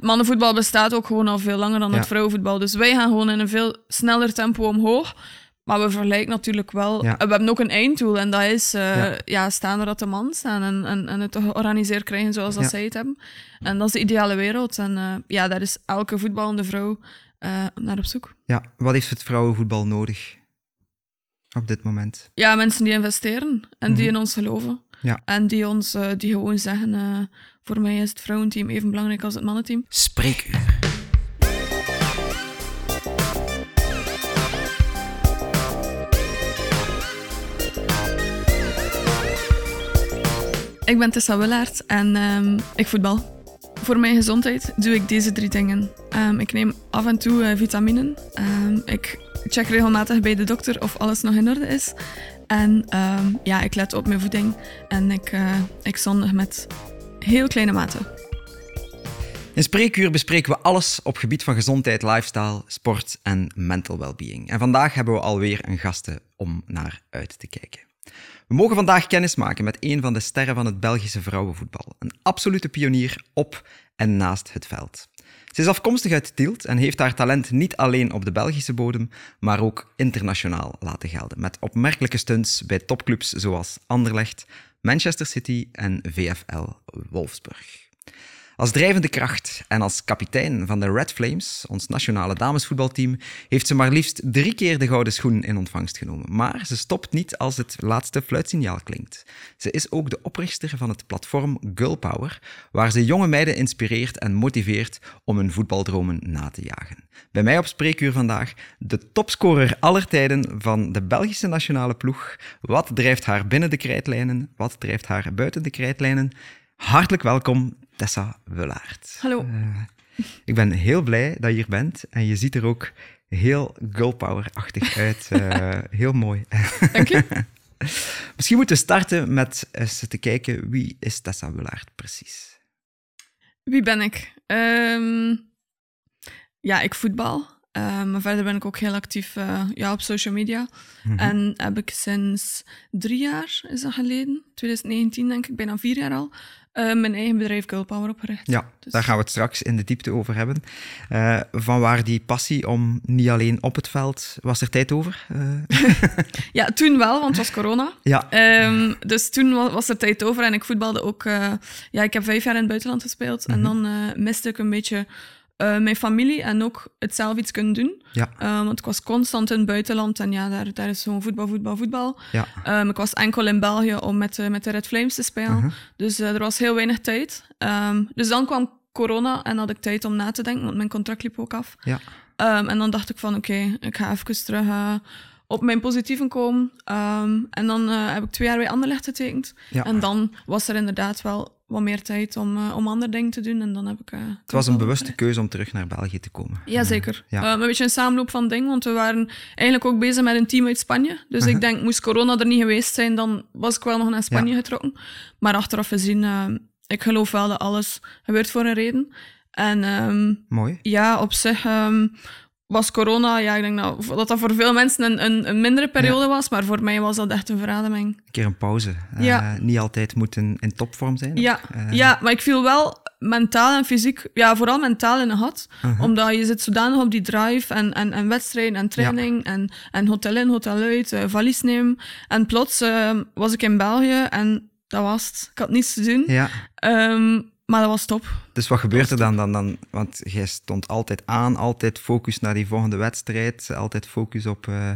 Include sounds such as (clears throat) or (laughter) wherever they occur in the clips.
mannenvoetbal bestaat ook gewoon al veel langer dan Ja. het vrouwenvoetbal. Dus wij gaan gewoon in een veel sneller tempo omhoog. Maar we vergelijken natuurlijk wel. Ja. We hebben ook een einddoel en dat is eh, Ja. ja. staan er dat de man staan en, en, en het georganiseerd krijgen zoals dat zij het hebben. En dat is de ideale wereld. En eh, ja, daar is elke voetballende vrouw eh, naar op zoek. Ja, wat heeft het vrouwenvoetbal nodig op dit moment? Ja, mensen die investeren en die Mhm. in ons geloven. Ja. En die ons eh, die gewoon zeggen: eh, voor mij is het vrouwenteam even belangrijk als het mannenteam. Spreekuur. Ik ben Tessa Willaert en ehm, ik voetbal. Voor mijn gezondheid doe ik deze drie dingen. Ehm, ik neem af en toe eh, vitaminen. Ehm, ik check regelmatig bij de dokter of alles nog in orde is. En ehm, ja, ik let op mijn voeding en ik, eh, ik zondig met heel kleine maten. In Spreekuur bespreken we alles op gebied van gezondheid, lifestyle, sport en mental well-being. En vandaag hebben we alweer een gasten om naar uit te kijken. We mogen vandaag kennis maken met een van de sterren van het Belgische vrouwenvoetbal. Een absolute pionier op en naast het veld. Ze is afkomstig uit Tielt en heeft haar talent niet alleen op de Belgische bodem, maar ook internationaal laten gelden. Met opmerkelijke stunts bij topclubs zoals Anderlecht, Manchester City en VFL Wolfsburg. Als drijvende kracht en als kapitein van de Red Flames, ons nationale damesvoetbalteam, heeft ze maar liefst drie keer de gouden schoen in ontvangst genomen. Maar ze stopt niet als het laatste fluitsignaal klinkt. Ze is ook de oprichter van het platform Girl Power, waar ze jonge meiden inspireert en motiveert om hun voetbaldromen na te jagen. Bij mij op spreekuur vandaag de topscorer aller tijden van de Belgische nationale ploeg. Wat drijft haar binnen de krijtlijnen? Wat drijft haar buiten de krijtlijnen? Hartelijk welkom, Tessa Willaert. Hallo. Eh, ik ben heel blij dat je hier bent en je ziet er ook heel girlpower-achtig uit. Eh, (laughs) heel mooi. Dank je. (laughs) Misschien moeten we starten met eens te kijken wie is Tessa Willaert precies. Wie ben ik? Ehm, ja, ik voetbal. Ehm, maar verder ben ik ook heel actief eh, ja, op social media. Mhm. En heb ik sinds drie jaar, is dat geleden, 2019 denk ik, bijna vier jaar al, eh, mijn eigen bedrijf Girl Power opgericht. Ja, Dus- daar gaan we het straks in de diepte over hebben. Eh, van waar die passie om niet alleen op het veld, was er tijd over? Eh, (laughs) Ja, toen wel, want het was corona. ja, Ehm, dus toen wa- was er tijd over en ik voetbalde ook... ja, ik heb vijf jaar in het buitenland gespeeld. En Mhm. dan eh, miste ik een beetje eh, mijn familie en ook het zelf iets kunnen doen. ja, Eh, want ik was constant in het buitenland en ja, daar, daar is gewoon voetbal, voetbal, voetbal. ja. Ehm, ik was enkel in België om met, de- met de Red Flames te spelen. Mhm. Dus eh, er was heel weinig tijd. Ehm, dus dan kwam corona en had ik tijd om na te denken, want mijn contract liep ook af. ja. Ehm, en dan dacht ik van, oké, ik ga even terug eh, op mijn positieven komen. Ehm, en dan eh, heb ik twee jaar bij Anderlecht getekend. Ja. En dan was er inderdaad wel wat meer tijd om, eh, om andere dingen te doen. En dan heb ik... eh, Het was een bewuste keuze om terug naar België te komen. Jazeker. Ja. Ja. een beetje een samenloop van dingen, want we waren eigenlijk ook bezig met een team uit Spanje. Dus Uh-huh. ik denk, moest corona er niet geweest zijn, dan was ik wel nog naar Spanje Ja. getrokken. Maar achteraf gezien, ik geloof wel dat alles gebeurt voor een reden. En ehm, Mooi. ja, op zich ehm, was corona, ja, ik denk dat dat, dat voor veel mensen een, een, een mindere periode was, maar voor mij was dat echt een verademing. Een keer een pauze. Eh, Ja. Niet altijd moeten in topvorm zijn. Ja, Eh, ja, maar ik viel wel mentaal en fysiek, ja, vooral mentaal in de gat. Uh-huh. Omdat je zit zodanig op die drive en, en, en wedstrijden en training en, en hotel in, hotel uit, eh, valies nemen. En plots eh, was ik in België en dat was het. Ik had niets te doen, Ja. Ehm, maar dat was top. Dus wat gebeurt er dan, dan, dan? Want jij stond altijd aan, altijd focus naar die volgende wedstrijd, altijd focus op eh,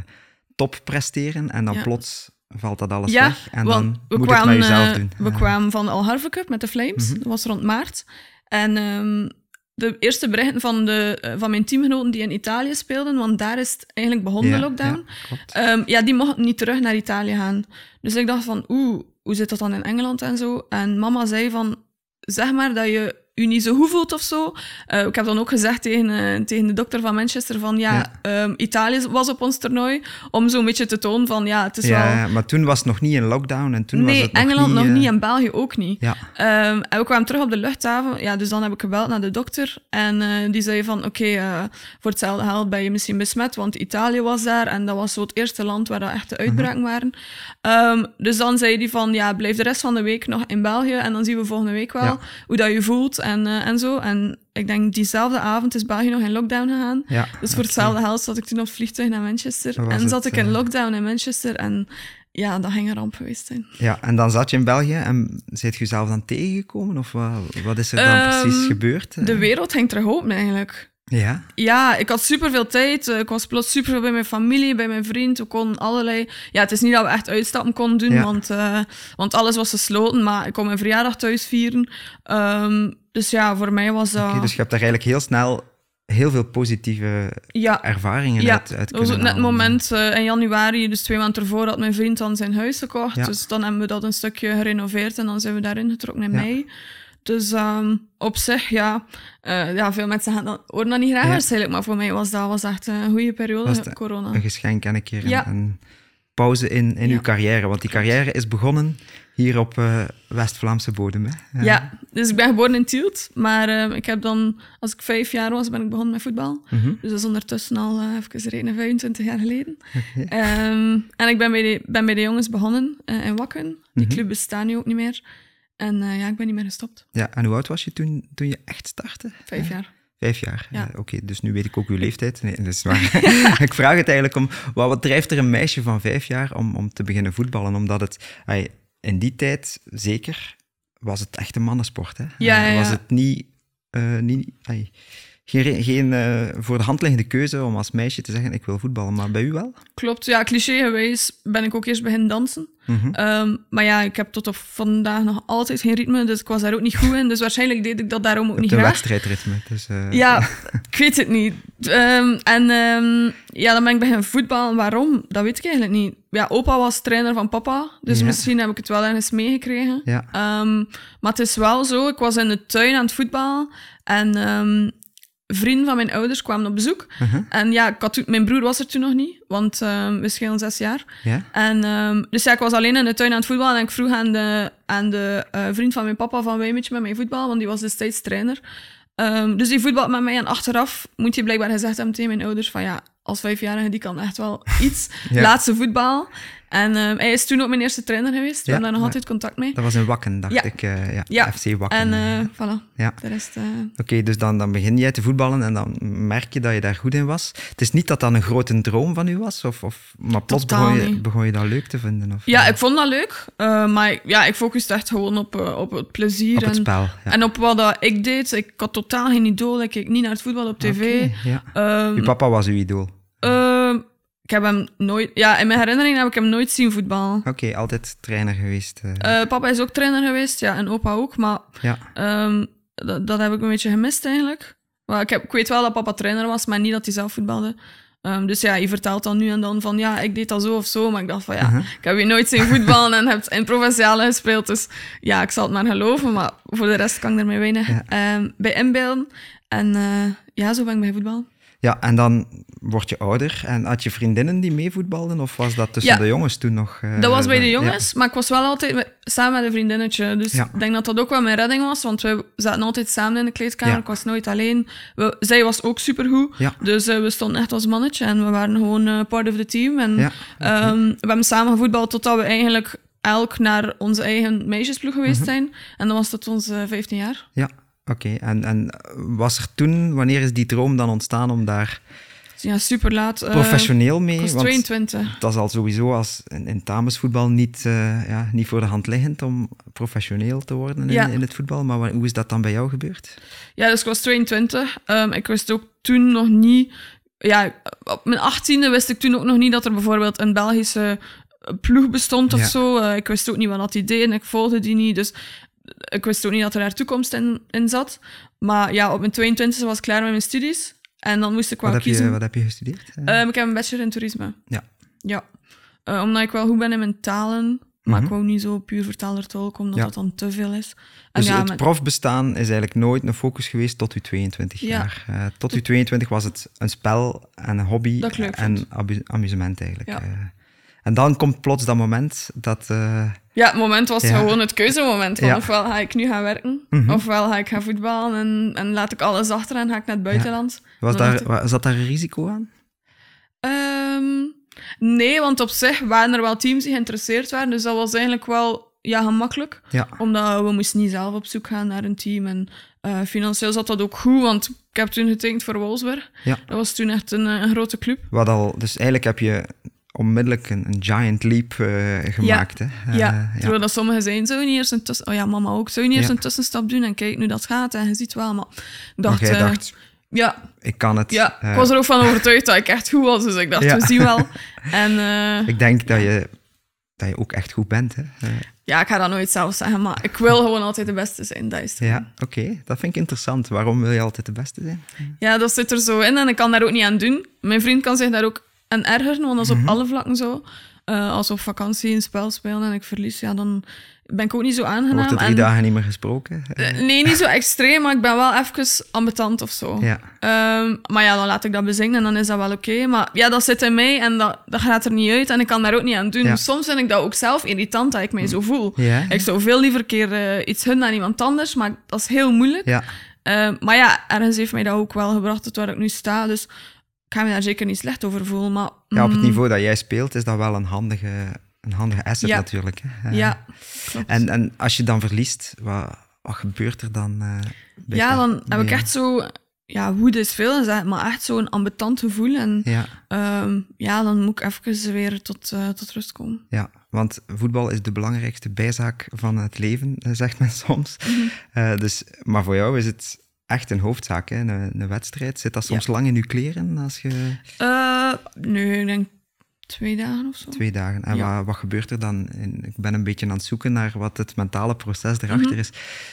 top presteren. En dan Ja. plots valt dat alles ja, weg. En dan we moet kwamen, het maar jezelf eh, doen. We kwamen van de Algarve Cup met de Flames. Mhm. Dat was rond maart. En ehm, de eerste berichten van, de, eh, van mijn teamgenoten die in Italië speelden, want daar is het eigenlijk begonnen, de lockdown. Ehm, ja, die mochten niet terug naar Italië gaan. Dus ik dacht van, oeh, hoe zit dat dan in Engeland en zo? En mama zei van, zeg maar dat je je niet zo goed voelt of zo. Eh, ik heb dan ook gezegd tegen, eh, tegen de dokter van Manchester van, ja, Ja. ehm, Italië was op ons toernooi, om zo'n beetje te tonen van, ja, het is ja, wel... ja, maar toen was het nog niet in lockdown en toen was nee, het nog Engeland niet... nog eh, niet en België ook niet. Ja, Ehm, en we kwamen terug op de luchthaven. Ja, dus dan heb ik gebeld naar de dokter. En eh, die zei van, oké, eh, voor hetzelfde geld ben je misschien besmet, want Italië was daar. En dat was zo het eerste land waar dat echt de uitbraken waren. Ehm, dus dan zei hij van, ja, blijf de rest van de week nog in België. En dan zien we volgende week wel Ja. hoe dat je voelt en, eh, en zo. En ik denk diezelfde avond is België nog in lockdown gegaan. Ja, Dus voor hetzelfde geld zat ik toen op vliegtuig naar Manchester. En zat het, ik in eh, lockdown in Manchester. En ja, dat ging een ramp geweest zijn. Ja, en dan zat je in België en zijt je jezelf dan tegengekomen? Of wat, wat is er dan Ehm, precies gebeurd? De wereld ging terug open eigenlijk. Ja, Ja, ik had superveel tijd. Eh, Ik was plots superveel bij mijn familie, bij mijn vriend. We konden allerlei... Ja, het is niet dat we echt uitstappen konden doen, Ja. want, eh, want alles was gesloten. Maar ik kon mijn verjaardag thuis vieren. Ehm, dus ja, voor mij was dat... Dus je hebt daar eigenlijk heel snel heel veel positieve ja, ervaringen Ja, uit, uit dat was ook kunnen net het moment eh, in januari, dus twee maanden ervoor, had mijn vriend dan zijn huis gekocht. Ja. Dus dan hebben we dat een stukje gerenoveerd en dan zijn we daarin getrokken in mei. Dus ehm, op zich, ja, eh, ja, veel mensen gaan dat, horen dat niet graag Ja. waarschijnlijk, maar voor mij was dat was echt een goede periode, het corona. Een geschenk en een keer een, Ja. een pauze in, in Ja. uw carrière. Want die carrière is begonnen hier op eh, West-Vlaamse bodem. Hè? Eh, Ja, dus ik ben geboren in Tielt, maar ehm, ik heb dan, als ik vijf jaar was, ben ik begonnen met voetbal. mhm. Dus dat is ondertussen al uh, even rekenen, 25 jaar geleden. (laughs) Ehm, en ik ben bij, de, ben bij de jongens begonnen eh, in Wakken. Die Mhm. club bestaat nu ook niet meer. En eh, ja, ik ben niet meer gestopt. ja, en hoe oud was je toen, toen je echt startte? Vijf jaar. Vijf jaar. Ja. Oké, dus nu weet ik ook uw leeftijd. Nee, dat is waar. (laughs) ik vraag het eigenlijk om, wat, wat drijft er een meisje van vijf jaar om, om te beginnen voetballen? Omdat het, ai, in die tijd zeker, was het echt een mannensport. Hè? Ja, Eh, ja, Was het niet, eh, niet ai, geen, geen eh, voor de hand liggende keuze om als meisje te zeggen, ik wil voetballen. Maar bij u wel? Klopt, ja, clichégewijs ben ik ook eerst beginnen dansen. Mhm. Ehm, maar ja, ik heb tot op vandaag nog altijd geen ritme, dus ik was daar ook niet goed in. Dus waarschijnlijk deed ik dat daarom ook niet de graag. wedstrijdritme. Dus, eh, Ja, (laughs) ik weet het niet. Ehm, en ehm, ja, dan ben ik beginnen voetballen. Waarom? Dat weet ik eigenlijk niet. Ja, opa was trainer van papa, dus Ja. misschien heb ik het wel ergens meegekregen. Ja. Maar het is wel zo, ik was in de tuin aan het voetballen en ehm, vrienden van mijn ouders kwamen op bezoek. Mhm. En ja, ik had toen- mijn broer was er toen nog niet, want ehm, we schelen zes jaar. Ja? En, ehm, dus ja, ik was alleen in de tuin aan het voetballen en ik vroeg aan de, aan de eh, vriend van mijn papa van wij met mij voetballen, want die was destijds trainer. Ehm, dus die voetbalt met mij en achteraf moet je blijkbaar gezegd hebben tegen mijn ouders van ja, als vijfjarige die kan echt wel iets. (laughs) Ja. Laatste voetbal. En ehm, hij is toen ook mijn eerste trainer geweest. We hebben daar nog altijd contact mee. Dat was in Wakken, dacht ik. eh, ja. FC Wakken. En eh. voilà, ja. de rest... eh, Oké, dus dan, dan begin jij te voetballen en dan merk je dat je daar goed in was. Het is niet dat dat een grote droom van u was, of, of, maar plots begon je, begon je dat leuk te vinden? Of, ja, ik vond dat leuk. maar ik- ja, ik focuste echt gewoon op, op het plezier. op het en, spel. En op wat dat ik deed. Ik had totaal geen idool. Ik keek niet naar het voetbal op tv. Oké, ja. Ehm, Uw papa was uw idool. Ik heb hem nooit... Ja, in mijn herinnering heb ik hem nooit zien voetballen. Oké, altijd trainer geweest. eh, Eh, papa is ook trainer geweest, ja, en opa ook. Maar ja. ehm, dat, dat heb ik een beetje gemist eigenlijk. Maar ik, heb, ik weet wel dat papa trainer was, maar niet dat hij zelf voetbalde. Ehm, dus ja, je vertelt dan nu en dan van ja, ik deed dat zo of zo. Maar ik dacht van ja, Mhm. ik heb je nooit zien voetballen en hebt in provinciale gespeeld. Dus ja, ik zal het maar geloven. Maar voor de rest kan ik ermee weinig Ja. ehm, bij inbeelden. En eh, ja, zo ben ik bij voetbal. Ja, en dan word je ouder. En had je vriendinnen die meevoetbalden? Of was dat tussen Ja. de jongens toen nog? eh, Dat was bij de ja. jongens, maar ik was wel altijd met- samen met een vriendinnetje. Dus Ja. ik denk dat dat ook wel mijn redding was, want we zaten altijd samen in de kleedkamer. Ik was nooit alleen. We, zij was ook supergoed, dus eh, we stonden echt als mannetje en we waren gewoon eh, part of the team. En ehm, we hebben samen gevoetbald totdat we eigenlijk elk naar onze eigen meisjesploeg geweest Mhm. zijn. En dat was tot onze 15 jaar. Ja, oké. En, en was er toen, wanneer is die droom dan ontstaan om daar ja, super laat. eh, professioneel mee? ik was Want 22. dat is al sowieso als in, in damesvoetbal niet, eh, ja, niet voor de hand liggend om professioneel te worden in, Ja. in het voetbal. Maar hoe is dat dan bij jou gebeurd? Ja, dus ik was 22. Ehm, ik wist ook toen nog niet... Ja, op mijn 18e wist ik toen ook nog niet dat er bijvoorbeeld een Belgische ploeg bestond of Ja. zo. Eh, ik wist ook niet wat dat die deden. Ik volgde die niet. Dus ik wist ook niet dat er daar toekomst in, in zat. Maar ja, op mijn 22e was ik klaar met mijn studies. En dan moest ik wel Wat heb, kiezen. je, wat heb je gestudeerd? Eh, Ehm, ik heb een bachelor in toerisme. Ja. Ja. Eh, omdat ik wel goed ben in mijn talen. Maar Mhm. ik wou niet zo puur vertaler tolk, omdat Ja. dat dan te veel is. En dus ja, het met- profbestaan is eigenlijk nooit een focus geweest tot uw 22 Ja. jaar. Eh, tot uw 22 was het een spel en een hobby en amusement eigenlijk. Ja. En dan komt plots dat moment dat... eh, Ja, het moment was Ja. gewoon het keuzemoment. Van Ja. Ofwel ga ik nu gaan werken, Mhm. ofwel ga ik gaan voetballen en, en laat ik alles achter en ga ik naar het buitenland. was, daar, ik- zat daar een risico aan? Ehm, nee, want op zich waren er wel teams die geïnteresseerd waren. Dus dat was eigenlijk wel ja, gemakkelijk. Ja. Omdat we moesten niet zelf op zoek gaan naar een team. En eh, financieel zat dat ook goed, want ik heb toen getekend voor Wolfsburg. Ja. Dat was toen echt een, een grote club. Wat al, dus eigenlijk heb je onmiddellijk een, een giant leap eh, gemaakt. Hè? Eh, ja, terwijl dat sommigen zijn, zou je niet eerst een tussen... Oh ja, mama ook. Zou je niet eerst Ja. een tussenstap doen en kijk nu dat gaat en je ziet wel, maar... Ik Maar dacht, jij eh, dacht, ja, ik kan het. ja, ik was er ook van overtuigd dat ik echt goed was, dus ik dacht, Ja. we zien wel. (laughs) En ik denk dat je, dat je ook echt goed bent. Hè? Ja, ik ga dat nooit zelf zeggen, maar ik wil gewoon altijd de beste zijn, dat is ja, oké. Dat vind ik interessant. Waarom wil je altijd de beste zijn? Ja, dat zit er zo in en ik kan daar ook niet aan doen. Mijn vriend kan zich daar ook aan ergeren, want dat is Mhm. op alle vlakken zo. Eh, als we op vakantie een spel spelen en ik verlies, ja, dan ben ik ook niet zo aangenaam. Wordt er drie En- dagen niet meer gesproken? Eh, nee, niet zo extreem, maar ik ben wel even ambetant of zo. ja. Ehm, maar ja, dan laat ik dat bezingen en dan is dat wel oké. Maar ja, dat zit in mij en dat, dat gaat er niet uit en ik kan daar ook niet aan doen. Ja. Soms vind ik dat ook zelf irritant dat ik mij zo voel. Ja. Ik zou veel liever keer eh, iets hun dan iemand anders, maar dat is heel moeilijk. Ja. Ehm, maar ja, ergens heeft mij dat ook wel gebracht tot waar ik nu sta. Dus ik ga me daar zeker niet slecht over voelen. Maar, ja, op het mm, niveau dat jij speelt, is dat wel een handige, een handige asset Ja. natuurlijk. Hè? Eh, Ja, klopt. En, en als je dan verliest, wat, wat gebeurt er dan? eh, ja, dan heb ik echt zo... Ja, woede is veel, maar echt zo'n ambetant gevoel. En Ja, ehm, ja, dan moet ik even weer tot, eh, tot rust komen. ja, want voetbal is de belangrijkste bijzaak van het leven, zegt men soms. Mhm. Dus, maar voor jou is het echt een hoofdzaak, hè? Een, een wedstrijd. Zit dat soms lang in je kleren als je Eh, nee, ik denk twee dagen of zo. twee dagen... En Ja. wat, wat gebeurt er dan? Ik ben een beetje aan het zoeken naar wat het mentale proces erachter Mhm. is.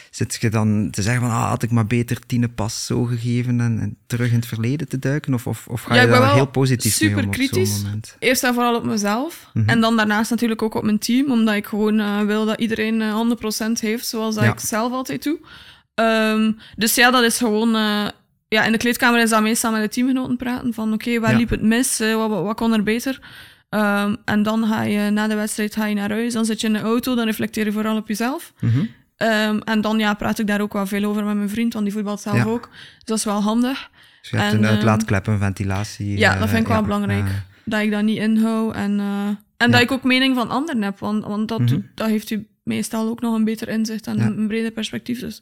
Zit je dan te zeggen van, ah, had ik maar beter tiende pas zo gegeven en, en terug in het verleden te duiken? Of, of, of ga Ja, je daar heel positief mee om op kritisch. moment? Eerst en vooral op mezelf. Mhm. En dan daarnaast natuurlijk ook op mijn team. Omdat ik gewoon eh, wil dat iedereen eh, 100% heeft, zoals dat Ja. ik zelf altijd doe. Ehm, dus ja, dat is gewoon... eh, ja, in de kleedkamer is dat meestal met de teamgenoten praten. Van oké, waar Ja. liep het mis? Eh, wat, wat, wat kon er beter? Ehm, en dan ga je na de wedstrijd ga je naar huis. Dan zit je in de auto. Dan reflecteer je vooral op jezelf. Mhm. Ehm, en dan ja, praat ik daar ook wel veel over met mijn vriend. Want die voetbalt zelf Ja. ook. Dus dat is wel handig. Dus je hebt En, een eh, uitlaatklep, een ventilatie. Ja, eh, dat vind ik wel ja, belangrijk. eh, dat ik dat niet inhoud. En, eh, en dat ik ook mening van anderen heb. Want, want dat, Mhm. dat heeft u meestal ook nog een beter inzicht en een breder perspectief. Dus.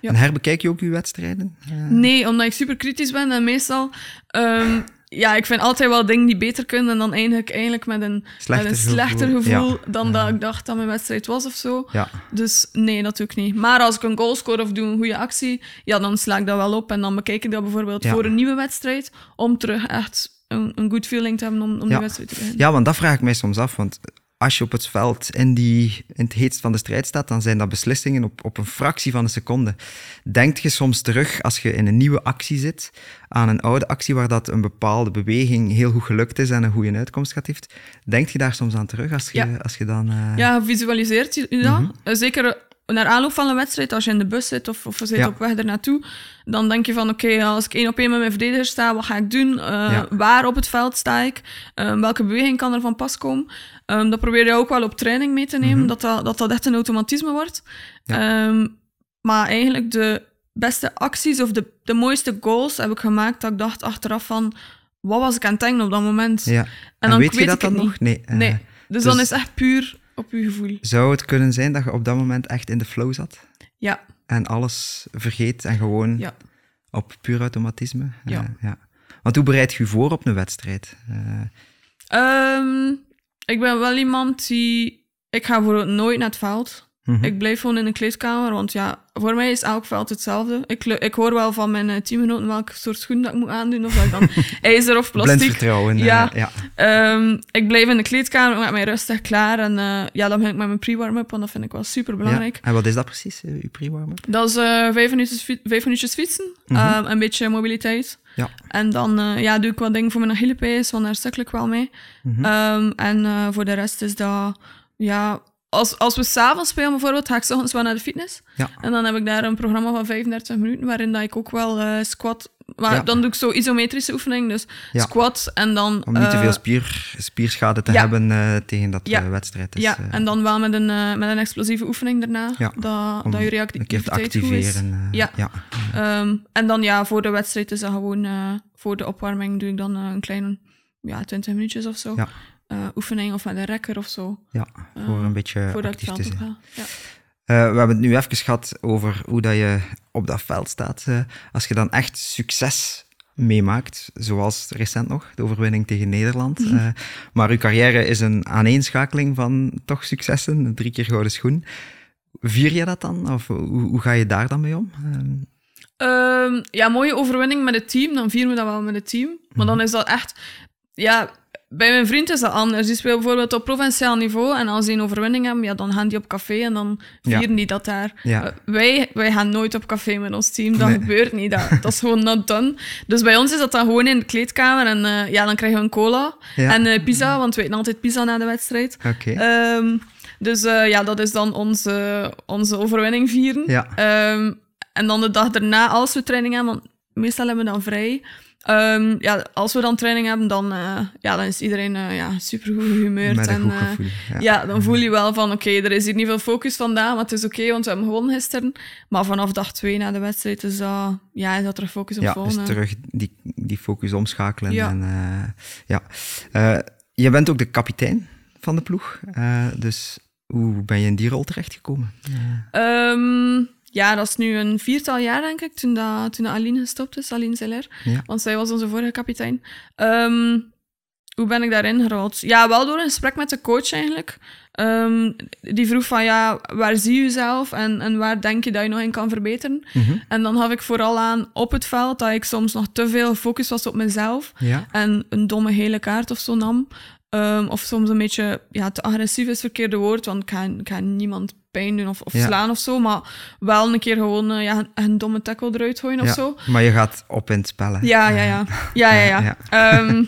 Ja. En herbekijk je ook je wedstrijden? Nee, omdat ik super kritisch ben en meestal... ehm, ja, ik vind altijd wel dingen die beter kunnen en dan eindig ik eigenlijk met een Slechter met een gevoel. slechter gevoel Ja. dan dat ik dacht dat mijn wedstrijd was of zo. Ja, Dus nee, ik niet. Maar als ik een goal score of doe een goede actie, ja, dan sla ik dat wel op en dan bekijk ik dat bijvoorbeeld voor een nieuwe wedstrijd om terug echt een, een good feeling te hebben om, om Ja. die wedstrijd te beginnen. Ja, want dat vraag ik mij soms af. Want als je op het veld in, die, in het heetst van de strijd staat, dan zijn dat beslissingen op, op een fractie van een seconde. Denk je soms terug, als je in een nieuwe actie zit, aan een oude actie waar dat een bepaalde beweging heel goed gelukt is en een goede uitkomst gaat heeft? Denk je daar soms aan terug als je, Ja. als je dan... eh, Ja, visualiseert je dat. Eh, Zeker naar aanloop van een wedstrijd, als je in de bus zit of, of zit Ja. op weg ernaartoe, dan denk je van oké, als ik één op één met mijn verdediger sta, wat ga ik doen? Eh, Ja. Waar op het veld sta ik? Eh, welke beweging kan er van pas komen? Ehm, dat probeer je ook wel op training mee te nemen, Mhm. dat, dat, dat dat echt een automatisme wordt. Ja. Ehm, maar eigenlijk de beste acties of de, de mooiste goals heb ik gemaakt dat ik dacht achteraf van, wat was ik aan het denken op dat moment? ja. En, dan weet je weet dat dan nog? Nee. Nee, dus, dus- dan is het echt puur op je gevoel. Zou het kunnen zijn dat je op dat moment echt in de flow zat? Ja, En alles vergeet en gewoon ja. op puur automatisme? Eh, Ja. ja. Want hoe bereid je je voor op een wedstrijd? Eh, Ehm, ik ben wel iemand die... Ik ga bijvoorbeeld nooit naar het veld. Mhm. Ik blijf gewoon in de kleedkamer, want ja, voor mij is elk veld hetzelfde. Ik, ik hoor wel van mijn eh, teamgenoten welke soort schoen dat ik moet aandoen, of dat ik dan (laughs) ijzer of Blind plastic. vertrouwen. eh, Ja. ja. Ehm, ik blijf in de kleedkamer, ik maak mij rustig klaar en eh, ja, dan begin ik met mijn pre-warm-up, want dat vind ik wel super belangrijk. Ja. En wat is dat precies, eh, uw pre-warm-up? Dat is eh, vijf, minuutjes, vijf minuutjes fietsen, Mhm. ehm, een beetje mobiliteit. Ja. En dan eh, ja, doe ik wat dingen voor mijn Achillespees, want daar sukkel ik wel mee. Mhm. Ehm, en eh, voor de rest is dat... Ja, als, als we s'avonds spelen bijvoorbeeld, ga ik 's ochtends wel naar de fitness. Ja. En dan heb ik daar een programma van 35 minuten, waarin dat ik ook wel eh, squat... Maar Ja. dan doe ik zo isometrische oefening, dus Ja. squat en dan... Om niet te eh, veel spier, spierschade te ja. hebben eh, tegen dat Ja. wedstrijd is. ja, eh, en dan wel met een, met een explosieve oefening daarna, Ja, dat, dat je reactiviteit activeren. Ja. ja. Ehm, en dan ja, voor de wedstrijd is dat gewoon... voor de opwarming doe ik dan een kleine ja, 20 minuutjes of zo. Ja. Eh, oefening of met een rekker of zo. Ja, voor een beetje actief het te zijn. Ja. Eh, we hebben het nu even gehad over hoe dat je op dat veld staat. Eh, als je dan echt succes meemaakt, zoals recent nog, de overwinning tegen Nederland. Mhm. Eh, maar uw carrière is een aaneenschakeling van toch successen, drie keer gouden schoen. Vier je dat dan? Of hoe, hoe ga je daar dan mee om? Ehm, ja, mooie overwinning met het team. Dan vieren we dat wel met het team. Maar Mhm. dan is dat echt... Ja, bij mijn vriend is dat anders. Die speelt bijvoorbeeld op provinciaal niveau. En als die een overwinning hebben, ja, dan gaan die op café en dan Ja. vieren die dat daar. Ja. Eh, wij, wij gaan nooit op café met ons team. Dat Nee. gebeurt niet. Dat, dat is gewoon not done. Dus bij ons is dat dan gewoon in de kleedkamer. En eh, ja, dan krijgen we een cola. Ja. En eh, pizza, want we eten altijd pizza na de wedstrijd. Oké. Ehm, dus ja, dat is dan onze, onze overwinning vieren. Ja. Ehm, en dan de dag daarna, als we training hebben, want meestal hebben we dan vrij. Ehm, ja, als we dan training hebben, dan, eh, ja, dan is iedereen eh, ja, super goed gehumeurd. Met een en, goed eh, gevoel. Ja. ja, dan voel je wel van, oké, er is hier niet veel focus vandaag, maar het is oké, want we hebben gewonnen gisteren. Maar vanaf dag twee na de wedstrijd is dat, ja, is dat terug focus op Ja, volgende. dus terug die, die focus omschakelen. Ja. En, ja. Je bent ook de kapitein van de ploeg. Dus hoe ben je in die rol terechtgekomen? Ehm, ja, dat is nu een viertal jaar, denk ik, toen, dat, toen dat Aline gestopt is, Aline Zeller. Ja. Want zij was onze vorige kapitein. Ehm, hoe ben ik daarin gerold? Ja, wel door een gesprek met de coach eigenlijk. Ehm, die vroeg van, ja, waar zie je jezelf en, en waar denk je dat je nog in kan verbeteren? Mhm. En dan gaf ik vooral aan op het veld dat ik soms nog te veel focus was op mezelf Ja. en een domme gele kaart of zo nam. Ehm, of soms een beetje ja, te agressief is het verkeerde woord, want ik ga, ik ga niemand pijn doen of, of Ja. slaan of zo, maar wel een keer gewoon eh, ja, een, een domme tackle eruit gooien of ja. zo. Maar je gaat op in het spel. hè? Ja, ja, ja. Ja, ja, ja. (laughs) Ehm,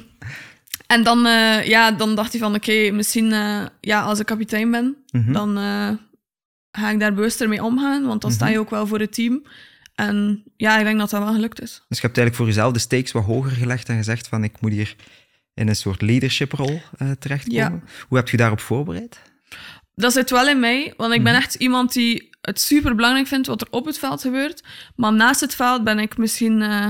en dan, eh, ja, dan dacht hij van, oké, misschien eh, ja, als ik kapitein ben, Mhm. dan ga ik daar bewuster mee omgaan, want dan sta Mhm. je ook wel voor het team. En ja, ik denk dat dat wel gelukt is. Dus je hebt eigenlijk voor jezelf de stakes wat hoger gelegd en gezegd van ik moet hier in een soort leadershiprol terechtkomen. Hoe heb je daarop voorbereid? Dat zit wel in mij, want ik ben Mhm. echt iemand die het super belangrijk vindt wat er op het veld gebeurt. Maar naast het veld ben ik misschien, eh,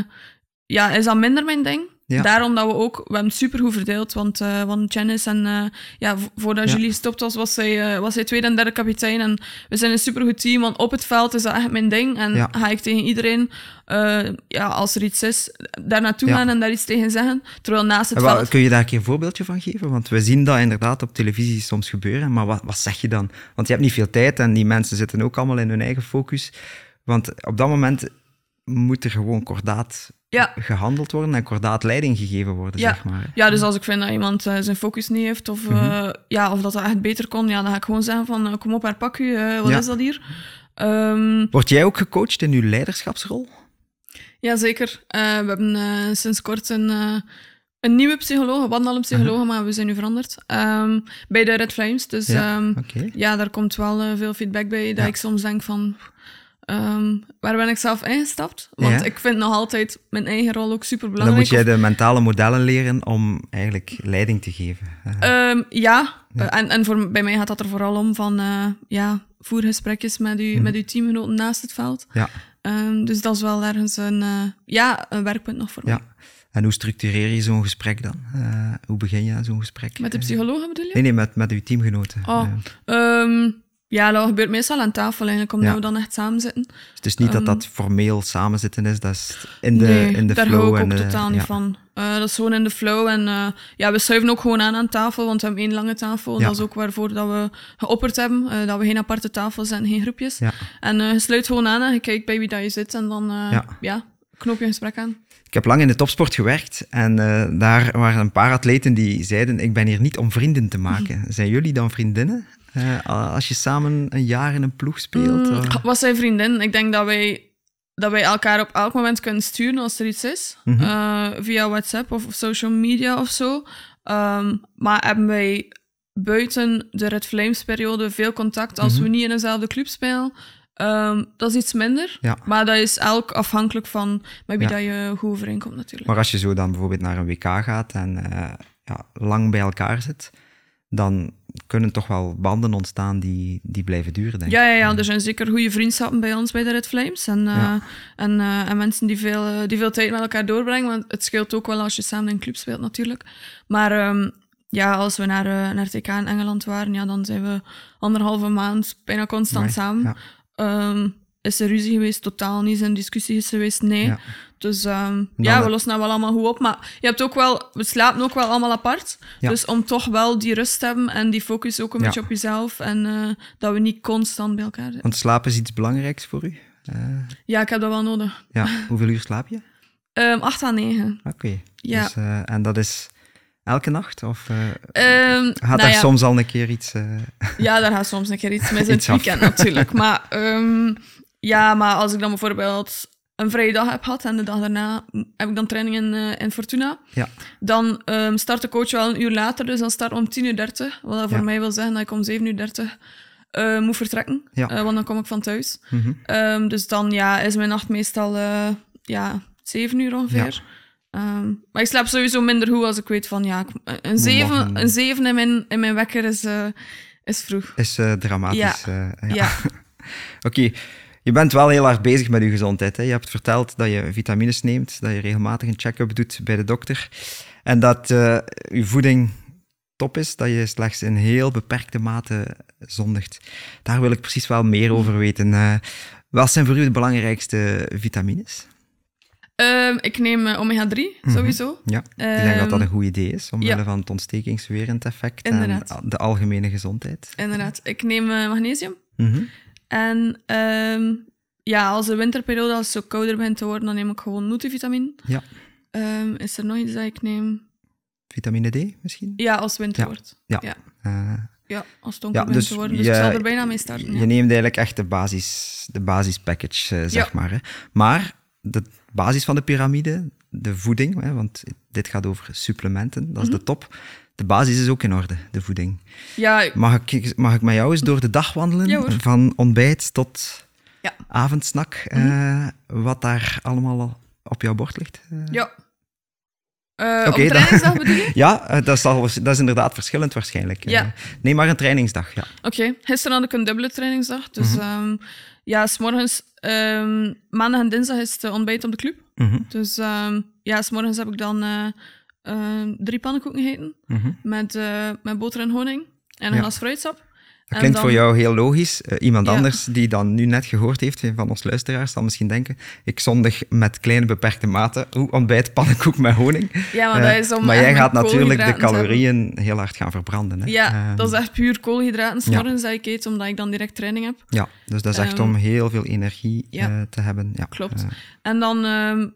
ja, is dat minder mijn ding. Ja. Daarom dat we ook, we hebben het super goed verdeeld, want, eh want Janice en eh, ja, vo- voordat Ja. Julie gestopt was, was zij, eh, was zij tweede en derde kapitein. En we zijn een super goed team, want op het veld is dat echt mijn ding. En Ja. ga ik tegen iedereen, ja, als er iets is, daar naartoe gaan en daar iets tegen zeggen. Terwijl naast het wat- veld... kun je daar een keer een voorbeeldje van geven? Want we zien dat inderdaad op televisie soms gebeuren. Maar wat, wat zeg je dan? Want je hebt niet veel tijd en die mensen zitten ook allemaal in hun eigen focus. Want op dat moment moet er gewoon kordaat Ja. gehandeld worden en kordaat leiding gegeven worden, Ja. zeg maar. Ja, dus als ik vind dat iemand eh, zijn focus niet heeft of, Mhm. eh, ja, of dat dat echt beter kon, ja, dan ga ik gewoon zeggen van eh, kom op, herpak u, eh, wat Ja. is dat hier? Ehm Word jij ook gecoacht in uw leiderschapsrol? Jazeker. We hebben sinds kort een, een nieuwe psycholoog, een wandelende psycholoog, maar we zijn nu veranderd, ehm, bij de Red Flames. Dus Ja, ja daar komt wel veel feedback bij, dat ik soms denk van... ehm, waar ben ik zelf ingestapt? Want Ja. ik vind nog altijd mijn eigen rol ook super Dan belangrijk. moet jij de mentale modellen leren om eigenlijk leiding te geven. Eh, Ehm, ja, Ja. En, en voor, bij mij gaat dat er vooral om van, eh, ja, voer gesprekjes met, u, Mhm. met uw teamgenoten naast het veld. ja, Ehm, dus dat is wel ergens een, eh, ja, een werkpunt nog voor mij. ja. En hoe structureer je zo'n gesprek dan? Hoe begin je zo'n gesprek? Met de psychologen bedoel je? Nee, nee, met, met uw teamgenoten. Oh. Eh, ja, dat gebeurt meestal aan tafel eigenlijk, omdat Ja. we dan echt samen zitten. het is niet dat ehm, dat formeel samenzitten is, dat is in de, nee, in de daar flow. hou ik en ook de- totaal niet ja. van. Eh, dat is gewoon in de flow. En eh, ja, we schuiven ook gewoon aan aan tafel, want we hebben één lange tafel. Ja. Dat is ook waarvoor dat we geopperd hebben, eh, dat we geen aparte tafels en geen groepjes. En eh, je sluit gewoon aan en je kijkt bij wie dat je zit en dan eh, Ja. knoop je een gesprek aan. Ik heb lang in de topsport gewerkt en eh, daar waren een paar atleten die zeiden: Ik ben hier niet om vrienden te maken. (laughs) Zijn jullie dan vriendinnen? Eh, als je samen een jaar in een ploeg speelt? Mm, of- wat zijn vriendin? Ik denk dat wij, dat wij elkaar op elk moment kunnen sturen als er iets is. Mhm. Eh, via WhatsApp of social media of zo. Ehm, maar hebben wij buiten de Red Flames periode veel contact als Mhm. we niet in dezelfde club spelen? Ehm, dat is iets minder. Ja. Maar dat is elk afhankelijk van met wie Ja. dat je goed overeenkomt natuurlijk. Maar als je zo dan bijvoorbeeld naar een WK gaat en eh, ja, lang bij elkaar zit, dan kunnen toch wel banden ontstaan die, die blijven duren, denk ik. Ja, ja, ja, er zijn zeker goede vriendschappen bij ons bij de Red Flames. En, eh, en, eh, en mensen die veel, eh, die veel tijd met elkaar doorbrengen. Want het scheelt ook wel als je samen in een club speelt, natuurlijk. Maar ehm, ja, als we naar, naar TK in Engeland waren, ja, dan zijn we anderhalve maand bijna constant samen. ja. Ehm, is er ruzie geweest? Totaal niet. Zijn discussies geweest? Nee. Ja. Dus ehm, ja, we lossen dat wel allemaal goed op. Maar je hebt ook wel, we slapen ook wel allemaal apart. Ja. Dus om toch wel die rust te hebben en die focus ook een Ja. beetje op jezelf. En eh, dat we niet constant bij elkaar zijn. Want slapen is iets belangrijks voor u? Eh, Ja, ik heb dat wel nodig. ja. Hoeveel uur slaap je? (laughs) Ehm 8 à 9. Oké. Ja. Dus, eh, en dat is elke nacht? Of eh, Ehm, gaat nou daar ja, soms al een keer iets... Ja, daar gaat soms een keer iets (laughs) mis in het weekend natuurlijk. Maar, ja, maar als ik dan bijvoorbeeld een vrije dag heb gehad en de dag daarna heb ik dan training in, eh, in Fortuna, ja. dan ehm, start de coach wel een uur later. Dus dan start om 10.30 uur. Wat dat voor Ja. mij wil zeggen dat ik om 7.30 uur eh, moet vertrekken. Ja. Eh, want dan kom ik van thuis. Mhm. Ehm, dus dan ja, is mijn nacht meestal ja, 7 uur ongeveer. Ehm, maar ik slaap sowieso minder goed als ik weet van ja, een 7, morgen- een 7 in, mijn, in mijn wekker is, is vroeg. Is dramatisch. ja. Ja. (laughs) Oké, je bent wel heel hard bezig met je gezondheid. Hè? Je hebt verteld dat je vitamines neemt, dat je regelmatig een check-up doet bij de dokter en dat eh, je voeding top is, dat je slechts in heel beperkte mate zondigt. Daar wil ik precies wel meer over weten. Eh, wat zijn voor u de belangrijkste vitamines? Ehm, ik neem eh, omega-3 sowieso. Ja, ik denk dat dat een Ehm, goed idee is, omwille ja. van het ontstekingswerend effect Inderdaad. en de algemene gezondheid. Inderdaad. Ik neem magnesium. Mhm. En ehm, ja, als de winterperiode, als het zo kouder begint te worden, dan neem ik gewoon multivitamine. Ja, Ehm, is er nog iets dat ik neem? vitamine D misschien? Ja, als het winter Ja. wordt. Ja. Ja. Eh, Ja, als het donker Ja, begint dus te worden. Dus je- ik zal er bijna mee starten. Je neemt eigenlijk echt de basis, de basispackage, eh, zeg maar. Hè. Maar de basis van de piramide, de voeding, hè, want dit gaat over supplementen, dat is Mhm. de top. De basis is ook in orde, de voeding. Ja, Mag ik, mag ik met jou eens door de dag wandelen? Ja, van ontbijt tot Ja. avondsnak, eh, wat daar allemaal op jouw bord ligt? Eh, ja. Dan- trainingsdag bedoel je? (laughs) Ja, dat, is al, dat is inderdaad verschillend waarschijnlijk. Ja. Nee, maar een trainingsdag, ja. Oké, gisteren had ik een dubbele trainingsdag. Dus Mhm. ehm, ja, s'morgens, ehm maandag en dinsdag is het ontbijt op de club. Mhm, Dus ehm ja, s'morgens heb ik dan eh, ehm, drie pannenkoeken gegeten mhm. met, eh, met boter en honing en een Ja. glas fruitsap. Dat klinkt dan- voor jou heel logisch. Eh, iemand Ja. anders die dan nu net gehoord heeft, van ons luisteraars, zal misschien denken, ik zondig met kleine beperkte maten. Oeh, ontbijt, pannenkoek met honing. Ja, maar Eh, dat is om maar jij gaat natuurlijk de calorieën heel hard gaan verbranden. Hè? Ja, Ehm, dat is echt puur koolhydraten s'morgens dat ik eet, omdat ik dan direct training heb. ja, dus dat is echt Ehm, om heel veel energie ja. eh, te hebben. Ja, Klopt. eh, En dan,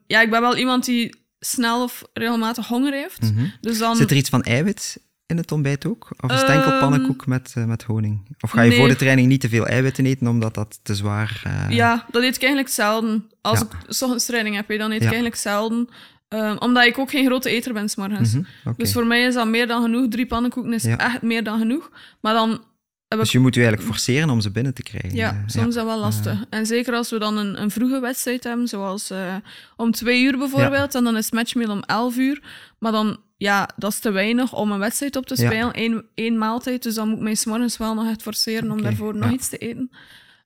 ja, ik ben wel iemand die snel of regelmatig honger heeft. mhm. Dus dan... Zit er iets van eiwit in het ontbijt ook? Of is het enkel Ehm, pannenkoek met, eh, met honing? Of ga je nee. voor de training niet te veel eiwitten eten, omdat dat te zwaar... eh, Ja, dat eet ik eigenlijk zelden. Als Ja. ik ochtends training heb, dan eet Ja. ik eigenlijk zelden. Ehm, omdat ik ook geen grote eter ben s'morgens. mhm. Dus voor mij is dat meer dan genoeg. Drie pannenkoeken is Ja. echt meer dan genoeg. Maar dan. Dus je moet je eigenlijk forceren om ze binnen te krijgen. Ja, soms is dat wel lastig. En zeker als we dan een, een vroege wedstrijd hebben, zoals eh, om twee uur bijvoorbeeld, en dan is matchmeal om elf uur. Maar dan, ja, dat is te weinig om een wedstrijd op te Ja. spelen. Eén, één maaltijd, dus dan moet ik mij 's morgens wel nog echt forceren om daarvoor nog iets te eten.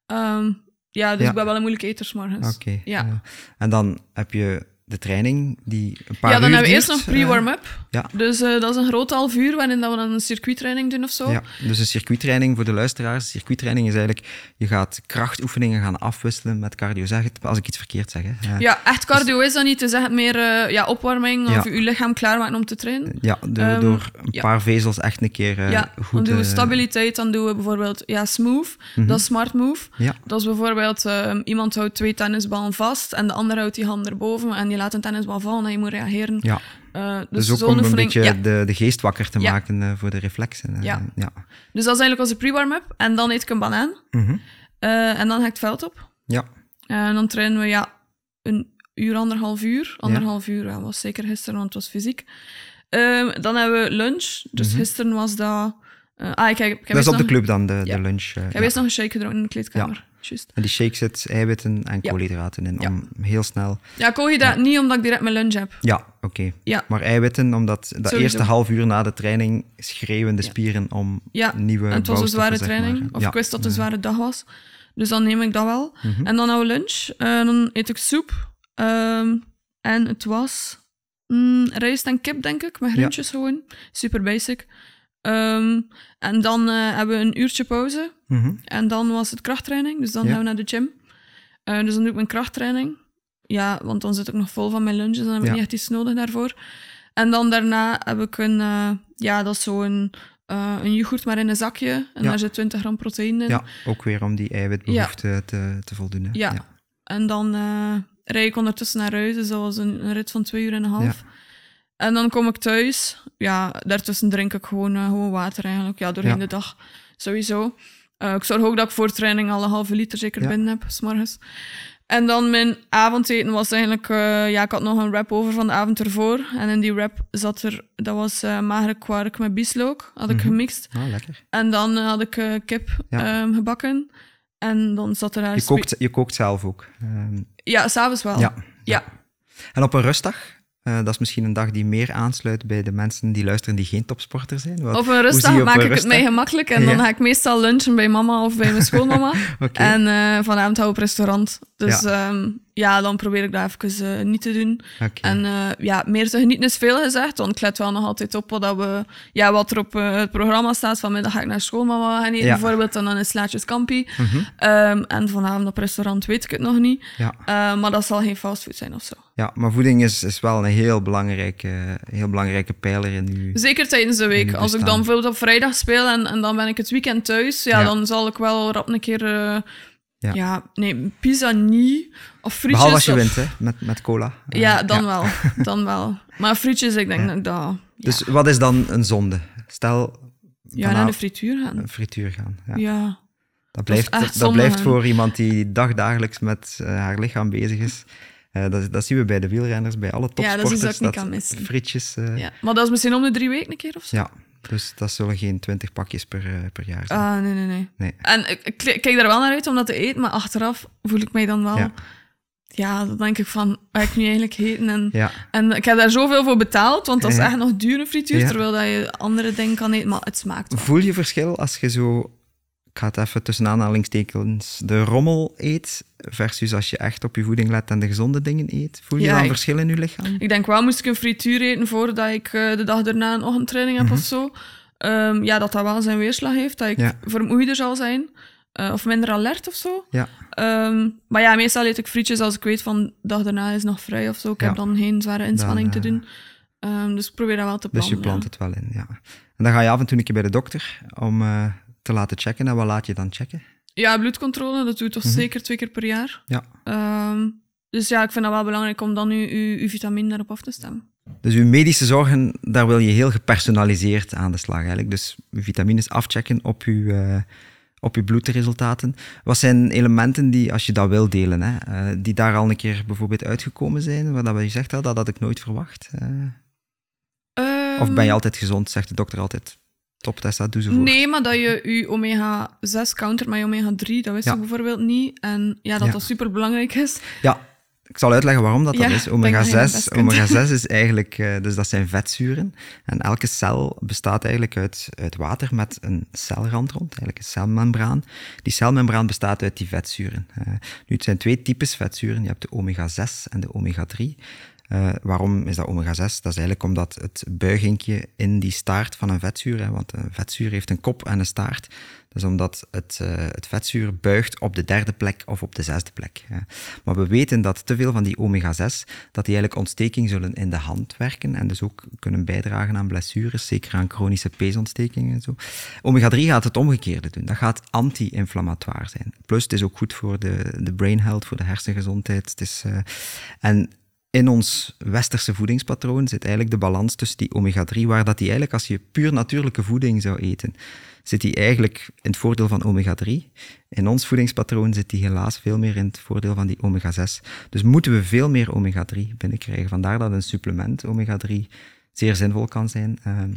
Ehm, ja, dus ik ben wel een moeilijke eter 's morgens. Oké. Ja. en dan heb je de training die een paar Ja, dan hebben we eerst nog pre-warm-up. ja. Dus eh, dat is een groot half uur waarin dat we dan een circuittraining doen of zo. eh, Ja, dus een circuittraining voor de luisteraars. Circuittraining is eigenlijk, je gaat krachtoefeningen gaan afwisselen met cardio. Zeg het, als ik iets verkeerd zeg. Hè. Eh, Ja, echt cardio is dat niet. Is echt meer eh, ja, opwarming of je lichaam klaarmaken om te trainen. Ja, door, Ehm, door een ja. paar vezels echt een keer eh, ja, goed... dan doen we eh, stabiliteit, dan doen we bijvoorbeeld ja, smooth. Mhm. Dat is smart move. Ja, Dat is bijvoorbeeld, ehm, iemand houdt twee tennisballen vast en de ander houdt die hand erboven en je laat een tennisbal vallen en je moet reageren. ja. Eh, dus dus ook om een oefening- beetje ja. de, de geest wakker te Ja. maken eh, voor de reflexen. eh, Ja. ja. Dus dat is eigenlijk onze pre-warm-up. En dan eet ik een banaan. Mhm. En dan ga ik het veld op. ja. En dan trainen we ja, een uur, anderhalf uur. Anderhalf uur ja, was zeker gisteren, want het was fysiek. Ehm, dan hebben we lunch. Dus Mhm. gisteren was dat... ah, ik heb, ik heb Dat is op de club dan, de, de lunch. Ik heb ja. eerst nog een shake gedronken in de kleedkamer. En die shake zit eiwitten en koolhydraten in, om heel snel... Ja, koolhydraat niet omdat ik direct mijn lunch heb. Ja, oké. Ja. Maar eiwitten, omdat dat Sowieso. eerste half uur na de training schreeuwen de spieren om Ja, nieuwe En het was een zware training. Of ik wist dat het een zware dag was. Dus dan neem ik dat wel. Mhm. En dan we lunch. En dan eet ik soep. Ehm, en het was mm, rijst en kip, denk ik, met groentjes gewoon. Super basic. Ehm, en dan eh, hebben we een uurtje pauze. Mhm. En dan was het krachttraining, dus dan Ja. gaan we naar de gym. Eh, dus dan doe ik mijn krachttraining. Ja, want dan zit ik nog vol van mijn lunches en dan heb ik Ja. niet echt iets nodig daarvoor. En dan daarna heb ik een, eh, ja, dat is zo'n een yoghurt maar in een zakje. En Ja. daar zit 20 gram proteïne in. Ja, ook weer om die eiwitbehoefte te, te voldoen. hè. Ja. En dan rijd ik ondertussen naar huis, dus dat was een, een rit van twee uur en een half. En dan kom ik thuis. Ja, daartussen drink ik gewoon, eh, gewoon water eigenlijk. Ja, doorheen Ja. de dag. Sowieso. Eh, ik zorg ook dat ik voor training al een halve liter zeker Ja. binnen heb, s'morgens. En dan mijn avondeten was eigenlijk... eh, ja, ik had nog een wrap over van de avond ervoor. En in die wrap zat er... Dat was magere kwark met bieslook. Had ik Mhm. gemixt. Ah, lekker. En dan had ik kip Ja. ehm, gebakken. En dan zat er. Je kookt, je kookt zelf ook. Ehm, Ja, s'avonds wel. ja. Ja. En op een rustdag? Eh, dat is misschien een dag die meer aansluit bij de mensen die luisteren die geen topsporter zijn. Wat- Op een rustdag maak een ik het mij gemakkelijk. En dan ga ik meestal lunchen bij mama of bij mijn schoolmama. (laughs) Oké. En eh, vanavond hou ik op restaurant. Dus Ja. ja, ja dan probeer ik dat even eh, niet te doen. Oké. En ja, meer te genieten is veel gezegd. Want ik let wel nog altijd op wat, dat we, ja, wat er op het programma staat. Vanmiddag ga ik naar schoolmama gaan eten Ja. bijvoorbeeld. En dan is Slaatjes Kampi. Mhm. Ehm, en vanavond op restaurant weet ik het nog niet. Ja. Maar dat zal geen fastfood zijn of zo. Ja, maar voeding is, is wel een heel belangrijke, heel belangrijke pijler in uw... Zeker tijdens de week. Als ik dan bijvoorbeeld op vrijdag speel en, en dan ben ik het weekend thuis, ja, Ja. dan zal ik wel rap een keer... eh, Ja. ja. nee, pizza niet. Of frietjes. Behalve als je of- wint, hè, met, met cola. (laughs) Eh, Ja, dan wel. Dan wel. Maar frietjes, ik denk dat dat... Dus wat is dan een zonde? Stel, ja naar de frituur gaan. een frituur gaan. Ja. Dat blijft, dat, blijft voor iemand die dagdagelijks met eh, haar lichaam bezig is. Eh, dat, dat zien we bij de wielrenners, bij alle Ja, dat is topsporters. iets dat ik niet kan missen. Frietjes, eh, ja. ja. Maar dat is misschien om de drie weken een keer of zo? dus dat zullen geen twintig pakjes per, eh, per jaar zijn. Ah, nee, nee, nee. Nee. En ik, kijk er wel naar uit om dat te eten, maar achteraf voel ik mij dan wel... Ja. Ja, dan denk ik van, wat ik nu eigenlijk eten? En, Ja, en ik heb daar zoveel voor betaald, want dat is Ja. echt nog dure frituur, Ja. terwijl dat je andere dingen kan eten, maar het smaakt wel. voel je verschil als je zo, ik ga het even tussen aanhalingstekens, de rommel eet, versus als je echt op je voeding let en de gezonde dingen eet? Voel je Ja, dan ik- verschil in je lichaam? Ik denk wel, moest ik een frituur eten voordat ik eh, de dag daarna een ochtendtraining heb Mhm. of zo, ehm, ja, dat dat wel zijn weerslag heeft, dat ik Ja. vermoeider zal zijn, eh, of minder alert of zo. Ja, Ehm, maar ja, meestal eet ik frietjes als ik weet van de dag daarna is nog vrij of zo. Ik Ja. heb dan geen zware inspanning Dan, te eh, doen. Ehm, dus ik probeer dat wel te dus plannen. je plant ja. het wel in, ja. En dan ga je af en toe een keer bij de dokter om te laten checken. En wat laat je dan checken? Ja, bloedcontrole, dat doe ik toch Mhm. zeker twee keer per jaar. Ja. Ehm, dus ja, ik vind dat wel belangrijk om dan uw, uw, uw vitamine daarop af te stemmen. Dus uw medische zorgen, daar wil je heel gepersonaliseerd aan de slag eigenlijk. Dus uw vitamines afchecken op uw, eh, op uw bloedresultaten. Wat zijn elementen die, als je dat wil delen, hè, eh, die daar al een keer bijvoorbeeld uitgekomen zijn, waar dat je zegt, dat had ik nooit verwacht? eh? of ben je altijd gezond, zegt de dokter altijd, top Tessa, doe ze voor. Nee, maar dat je je omega-6 counter met je omega-3, dat wist Ja. ik bijvoorbeeld niet. En ja, dat Ja. dat super belangrijk is. Ja, ik zal uitleggen waarom dat, Ja, dat is. denk dat je dat Omega-6 best kunt. omega 6 is eigenlijk, eh, dus dat zijn vetzuren. En elke cel bestaat eigenlijk uit, uit water met een celrand rond, eigenlijk een celmembraan. Die celmembraan bestaat uit die vetzuren. Nu, het zijn twee types vetzuren. Je hebt de omega-6 en de omega-3. Eh, waarom is dat omega-6? Dat is eigenlijk omdat het buigingje in die staart van een vetzuur, hè, want een vetzuur heeft een kop en een staart, is omdat het, eh, het vetzuur buigt op de derde plek of op de zesde plek. hè. Maar we weten dat te veel van die omega-6, dat die eigenlijk ontsteking zullen in de hand werken en dus ook kunnen bijdragen aan blessures, zeker aan chronische peesontstekingen en zo. Omega-3 gaat het omgekeerde doen. Dat gaat anti-inflammatoire zijn. Plus, het is ook goed voor de, de brain health, voor de hersengezondheid. Het is, eh, en in ons westerse voedingspatroon zit eigenlijk de balans tussen die omega-3, waar dat die eigenlijk, als je puur natuurlijke voeding zou eten, zit die eigenlijk in het voordeel van omega-3. In ons voedingspatroon zit die helaas veel meer in het voordeel van die omega-6. Dus moeten we veel meer omega-3 binnenkrijgen. Vandaar dat een supplement omega-3 zeer zinvol kan zijn. Ehm,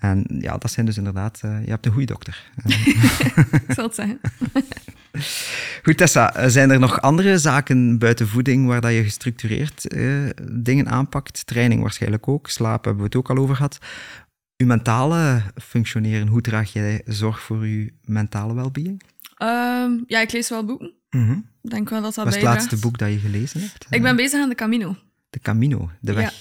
en ja, dat zijn dus inderdaad... eh, je hebt een goede dokter. (laughs) Eh, zal het zeggen. (laughs) Goed, Tessa, eh, zijn er nog andere zaken buiten voeding waar dat je gestructureerd dingen aanpakt? Training waarschijnlijk ook, slaap hebben we het ook al over gehad. Uw mentale functioneren, hoe draag jij zorg voor uw mentale welbeing? Ehm, ja, ik lees wel boeken. Mhm. Denk wel dat dat Wat is het laatste boek dat je gelezen hebt? Ik ben bezig aan de Camino. De Camino, de Ja. weg.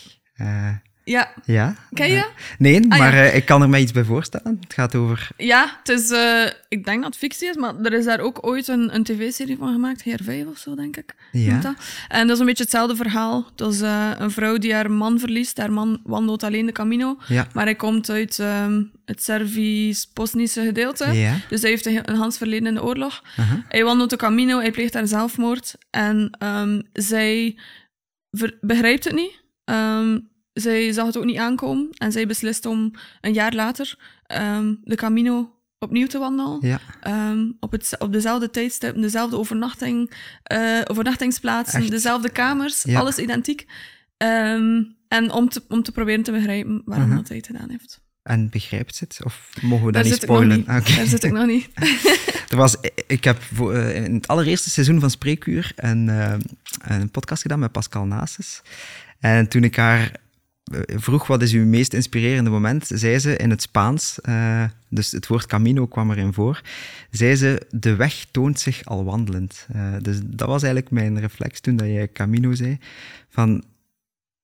Ja, ja? ken je? Eh, nee, Ah, maar ja. eh, ik kan er mij iets bij voorstellen. Het gaat over... Ja, het is, eh, ik denk dat het fictie is, maar er is daar ook ooit een, een tv-serie van gemaakt, Heer 5 of zo, denk ik. Ja. dat. En dat is een beetje hetzelfde verhaal. Dat is een vrouw die haar man verliest. Haar man wandelt alleen de Camino, Ja. maar hij komt uit ehm, het Servisch-Bosnische gedeelte. Ja. Dus hij heeft een, een Hans verleden in de oorlog. Hij wandelt de Camino, hij pleegt daar zelfmoord. En ehm, zij begrijpt het niet. Ehm, zij zag het ook niet aankomen. En zij beslist om een jaar later ehm, de Camino opnieuw te wandelen. Ja. Ehm, op, het, op dezelfde tijdstip, dezelfde overnachting, eh, overnachtingsplaatsen, Echt? dezelfde kamers, Ja. alles identiek. Ehm, en om te, om te proberen te begrijpen waarom Mhm. dat hij het gedaan heeft. En begrijpt ze het? Of mogen we dat Daar niet spoilen? niet. Oké. Daar zit ik nog niet. (laughs) (laughs) Er was, ik heb voor, eh, in het allereerste seizoen van Spreekuur een, eh, een podcast gedaan met Pascal Nases. En toen ik haar vroeg wat is uw meest inspirerende moment, zei ze in het Spaans, eh, dus het woord camino kwam erin voor, zei ze de weg toont zich al wandelend. Eh, dus dat was eigenlijk mijn reflex toen dat jij camino zei, van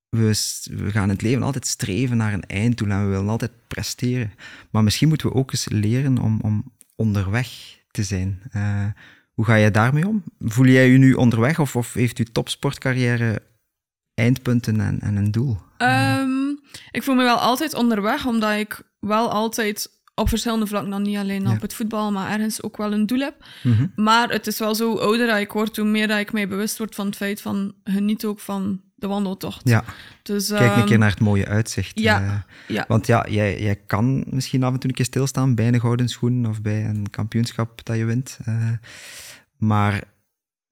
we, we gaan het leven altijd streven naar een einddoel en we willen altijd presteren. Maar misschien moeten we ook eens leren om, om onderweg te zijn. Eh, hoe ga jij daarmee om? Voel jij je nu onderweg of, of heeft uw topsportcarrière eindpunten en, en een doel? Ehm, ik voel me wel altijd onderweg, omdat ik wel altijd op verschillende vlakken, dan niet alleen Ja. op het voetbal, maar ergens ook wel een doel heb. Mhm. Maar het is wel zo, hoe ouder dat ik word, hoe meer dat ik mij bewust word van het feit van geniet ook van de wandeltocht. Ja, Dus, kijk een ehm, keer naar het mooie uitzicht. ja, eh. ja. Want ja, jij, jij kan misschien af en toe een keer stilstaan bij een gouden schoen of bij een kampioenschap dat je wint. eh, maar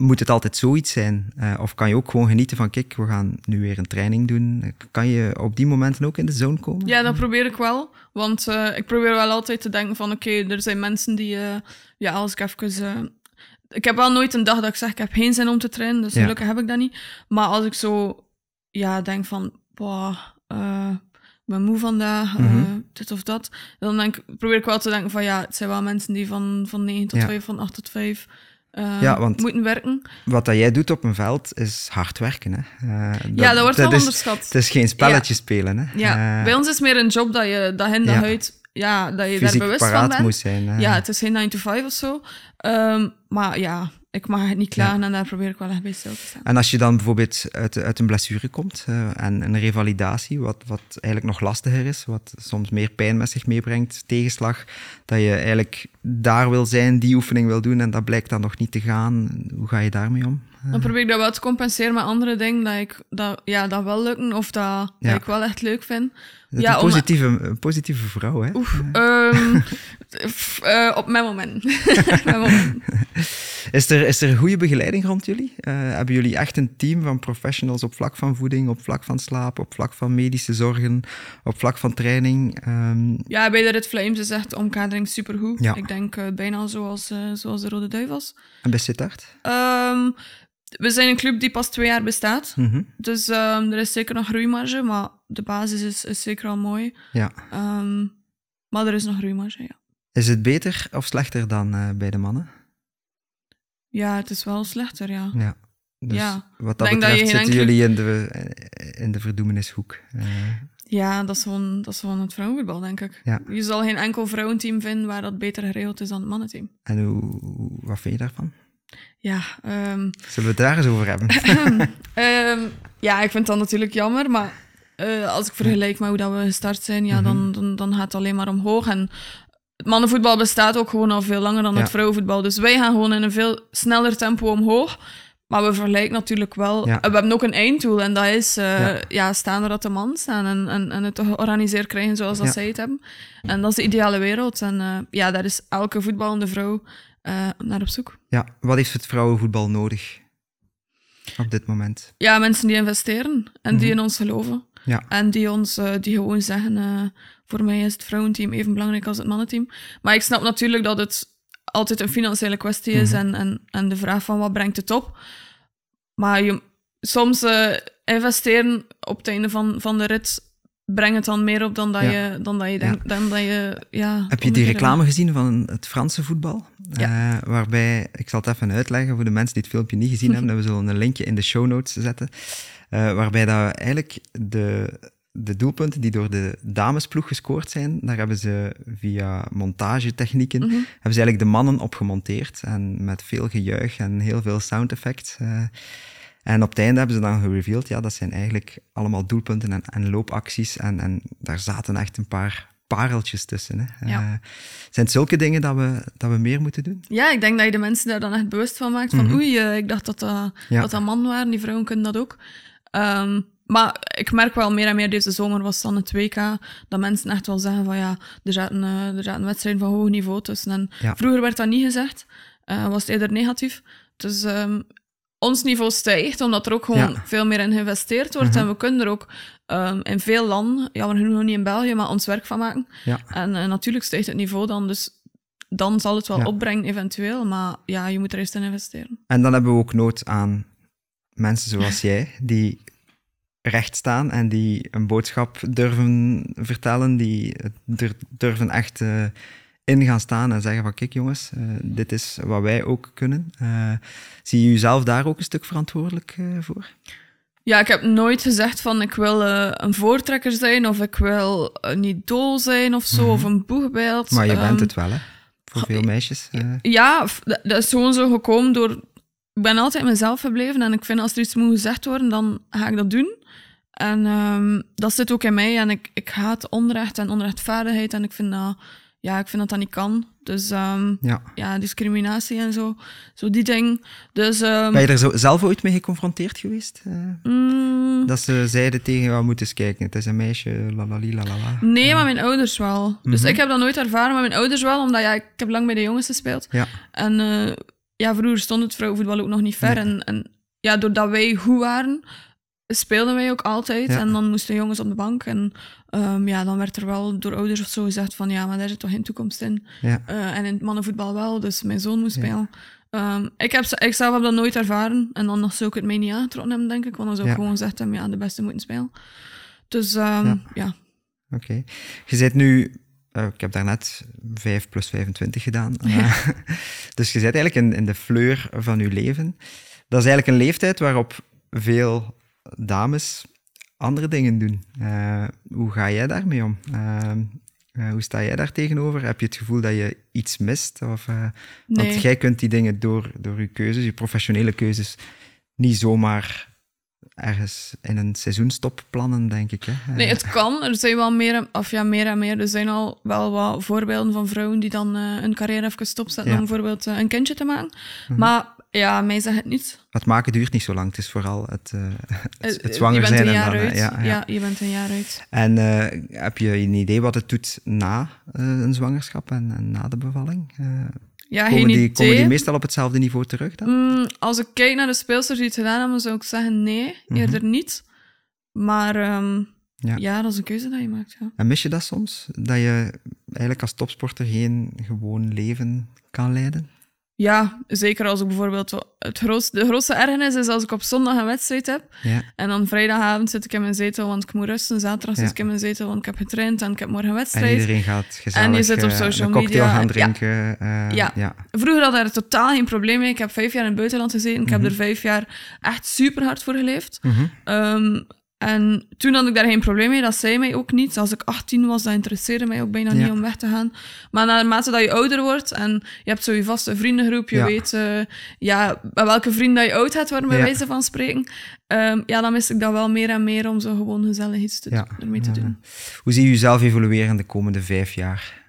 moet het altijd zoiets zijn? Eh, of kan je ook gewoon genieten van, kijk, we gaan nu weer een training doen. Kan je op die momenten ook in de zone komen? Ja, dat probeer ik wel. Want eh, ik probeer wel altijd te denken van... Oké, er zijn mensen die... eh, ja, als ik even... ik heb wel nooit een dag dat ik zeg... Ik heb geen zin om te trainen, dus Ja. gelukkig heb ik dat niet. Maar als ik zo... Ja, denk van... Boah, ik ben moe vandaag, Mhm. dit of dat. Dan denk, probeer ik wel te denken van... Ja, het zijn wel mensen die van, van 9 tot Ja. 5, van 8 tot 5... eh, Ja, want- moeten werken. Wat dat jij doet op een veld is hard werken. Hè? Eh, ja, dat wordt wel onderschat. Het is geen spelletje spelen. Hè? Ja, Eh, bij ons is het meer een job dat je dag in dag ja. uit... Ja, dat je daar bewust van bent. moet zijn. Ja, het is geen 9 to 5 of zo. Ehm, maar ja, ik mag het niet klagen en daar probeer ik wel echt bij stil te staan. En als je dan bijvoorbeeld uit, uit een blessure komt eh, en een revalidatie, wat, wat eigenlijk nog lastiger is, wat soms meer pijn met zich meebrengt, tegenslag, dat je eigenlijk daar wil zijn, die oefening wil doen en dat blijkt dan nog niet te gaan. Hoe ga je daarmee om? Dan probeer ik dat wel te compenseren met andere dingen dat, ik, dat, ja, dat wel lukken of dat, Ja. dat ik wel echt leuk vind. Dat Ja, een om- positieve, een positieve vrouw, hè? Oef, ehm, (laughs) f- eh, op mijn moment. (laughs) mijn moment. Is er, is er een goede begeleiding rond jullie? Eh, hebben jullie echt een team van professionals op vlak van voeding, op vlak van slaap, op vlak van medische zorgen, op vlak van training? Ehm, Ja, bij de Red Flames is echt de omkadering supergoed. Ja. Ik denk eh, bijna zoals, zoals de Rode Duivels. en bij Sittard? Ehm, we zijn een club die pas twee jaar bestaat. Mhm. Dus ehm, er is zeker nog groeimarge, maar de basis is, is zeker al mooi. Ja. Ehm, maar er is nog groeimarge, ja. Is het beter of slechter dan eh, bij de mannen? Ja, het is wel slechter, ja. Ja. Dus Ja. wat dat Denk betreft zitten enkele- jullie in de, in de verdoemenishoek. Eh, Ja, dat is gewoon, dat is gewoon het vrouwenvoetbal, denk ik. Ja. Je zal geen enkel vrouwenteam vinden waar dat beter geregeld is dan het mannenteam. en hoe- wat vind je daarvan? Ja, ehm, Zullen we het daar eens over hebben? (laughs) ehm, ja, ik vind dat natuurlijk jammer, maar eh, als ik vergelijk met hoe dat we gestart zijn, ja, Mhm. dan, dan, dan gaat het alleen maar omhoog. En het mannenvoetbal bestaat ook gewoon al veel langer dan Ja. het vrouwenvoetbal. Dus wij gaan gewoon in een veel sneller tempo omhoog. Maar we vergelijken natuurlijk wel. Ja. We hebben ook een einddoel en dat is eh, Ja. ja. staan waar dat de man staan en, en, en het georganiseerd krijgen zoals dat zij het hebben. En dat is de ideale wereld. En eh, ja, daar is elke voetballende vrouw eh, naar op zoek. ja, wat heeft het vrouwenvoetbal nodig op dit moment? Ja, mensen die investeren en die Mhm. in ons geloven. Ja. En die ons eh, die gewoon zeggen, eh, voor mij is het vrouwenteam even belangrijk als het mannenteam. Maar ik snap natuurlijk dat het altijd een financiële kwestie is Mhm. en, en, en de vraag van wat brengt het op. Maar je, soms investeren op het einde van, van de rit brengt het dan meer op dan dat Ja. je, dan dat je denkt. Dan dat je, ja, Heb je die omgekeerde- reclame gezien van het Franse voetbal? Ja. Eh, waarbij, ik zal het even uitleggen voor de mensen die het filmpje niet gezien (laughs) hebben, en we zullen een linkje in de show notes zetten. Eh, waarbij dat eigenlijk de, de doelpunten die door de damesploeg gescoord zijn, daar hebben ze via montagetechnieken, Mhm. hebben ze eigenlijk de mannen op gemonteerd. En met veel gejuich en heel veel sound effects. eh. En op het einde hebben ze dan gereveeld, ja, dat zijn eigenlijk allemaal doelpunten en, en loopacties. En, en daar zaten echt een paar pareltjes tussen. Hè. Ja. Eh, zijn het zulke dingen dat we, dat we meer moeten doen? Ja, ik denk dat je de mensen daar dan echt bewust van maakt. Van Mhm. oei, eh, ik dacht dat dat, Ja. dat waren. Die vrouwen kunnen dat ook. Ehm, maar ik merk wel meer en meer deze zomer was dan het WK. Dat mensen echt wel zeggen van ja, er zaten, eh, er zaten wedstrijden van hoog niveau tussen. En Ja. vroeger werd dat niet gezegd. eh, was het eerder negatief. Dus ehm, ons niveau stijgt, omdat er ook gewoon Ja. veel meer in geïnvesteerd wordt. Mhm. En we kunnen er ook ehm, in veel landen, jammer genoeg nog niet in België, maar ons werk van maken. Ja. En eh, natuurlijk stijgt het niveau dan, dus dan zal het wel Ja. opbrengen eventueel. Maar ja, je moet er eerst in investeren. En dan hebben we ook nood aan mensen zoals jij, die recht staan en die een boodschap durven vertellen, die durven echt eh, in gaan staan en zeggen van kijk jongens, eh, dit is wat wij ook kunnen. Eh, zie je jezelf daar ook een stuk verantwoordelijk eh, voor? Ja, ik heb nooit gezegd van ik wil een voortrekker zijn of ik wil een idool zijn of zo, Mhm. of een boegbeeld. Maar je bent Ehm, het wel, hè? Voor goh, veel meisjes. Ja, dat is gewoon zo gekomen door... Ik ben altijd mezelf gebleven en ik vind als er iets moet gezegd worden, dan ga ik dat doen. En ehm, dat zit ook in mij en ik, ik haat onrecht en onrechtvaardigheid en ik vind dat, ja, ik vind dat dat niet kan. Dus ehm, ja. ja, discriminatie en zo, zo die ding. Dus ehm, Ben je er zo, zelf ooit mee geconfronteerd geweest? eh? mm, Dat ze zeiden tegen jou, moet eens kijken, het is een meisje, lalali, lalala. nee, maar mijn ouders wel. Dus Mhm. ik heb dat nooit ervaren, maar mijn ouders wel, omdat ja, ik heb lang bij de jongens gespeeld. Ja, En eh, ja, vroeger stond het vrouwenvoetbal ook nog niet ver. Nee. En, en ja, doordat wij goed waren, speelden wij ook altijd. Ja. En dan moesten jongens op de bank. En ehm, ja, dan werd er wel door ouders of zo gezegd van ja, maar daar zit toch geen toekomst in. ja. Eh, en in het mannenvoetbal wel, dus mijn zoon moest Ja. spelen. Ehm, ik, heb, ik zelf heb dat nooit ervaren. En dan zou ik het mij niet aangetrokken hebben, denk ik. Want dan zou ik Ja. gewoon gezegd hebben, ja, de beste moeten spelen. Dus ehm, Ja. Oké. Je zit nu, eh, ik heb daarnet 5 plus 25 gedaan. (laughs) Eh, dus je zit eigenlijk in, in de fleur van je leven. Dat is eigenlijk een leeftijd waarop veel dames andere dingen doen. Eh, hoe ga jij daarmee om? Eh, eh, hoe sta jij daar tegenover? Heb je het gevoel dat je iets mist? Of, Nee. Want jij kunt die dingen door, door je keuzes, je professionele keuzes, niet zomaar ergens in een seizoenstop plannen, denk ik. Hè? Nee, het kan. Er zijn wel meer, en- of ja, meer en meer. Er zijn al wel wat voorbeelden van vrouwen die dan hun carrière even stopzetten Ja. om bijvoorbeeld een kindje te maken. Mhm. Maar ja, mij zegt het niet. Het maken duurt niet zo lang. Het is vooral het, het, het zwanger je bent zijn een en dan... uit. ja, ja. ja, je bent een jaar uit. En eh, heb je een idee wat het doet na eh, een zwangerschap en, en na de bevalling? Eh, Ja, komen, die, idee. komen die meestal op hetzelfde niveau terug dan? Mm, als ik kijk naar de speelsters die het gedaan hebben, zou ik zeggen nee, Mhm. eerder niet. Maar ehm, Ja. ja. dat is een keuze dat je maakt. Ja. En mis je dat soms? Dat je eigenlijk als topsporter geen gewoon leven kan leiden? Ja, zeker als ik bijvoorbeeld... Het grootste, de grootste ergernis is als ik op zondag een wedstrijd heb Ja, En dan vrijdagavond zit ik in mijn zetel, want ik moet rusten. Zaterdag zit ik in mijn zetel, want ik heb getraind en ik heb morgen een en wedstrijd. iedereen gaat gezellig En je zit op eh, social een cocktail media. gaan Ja. drinken. eh, Ja. ja. Vroeger had ik er totaal geen probleem mee. Ik heb vijf jaar in het buitenland gezeten. Ik Mhm. heb er vijf jaar echt super hard voor geleefd. Mhm. Ehm, en toen had ik daar geen probleem mee. Dat zei mij ook niet. Als ik 18 was, dat interesseerde mij ook bijna Ja. niet om weg te gaan. Maar naarmate dat je ouder wordt en je hebt zo je vaste vriendengroep, je Ja. weet eh, ja, welke vriend dat je oud hebt worden, bij Ja. wijze van spreken. Ehm, ja, dan mis ik dat wel meer en meer om zo gewoon gezellig iets te, Ja. ermee te doen. Hoe zie je jezelf evolueren de komende vijf jaar?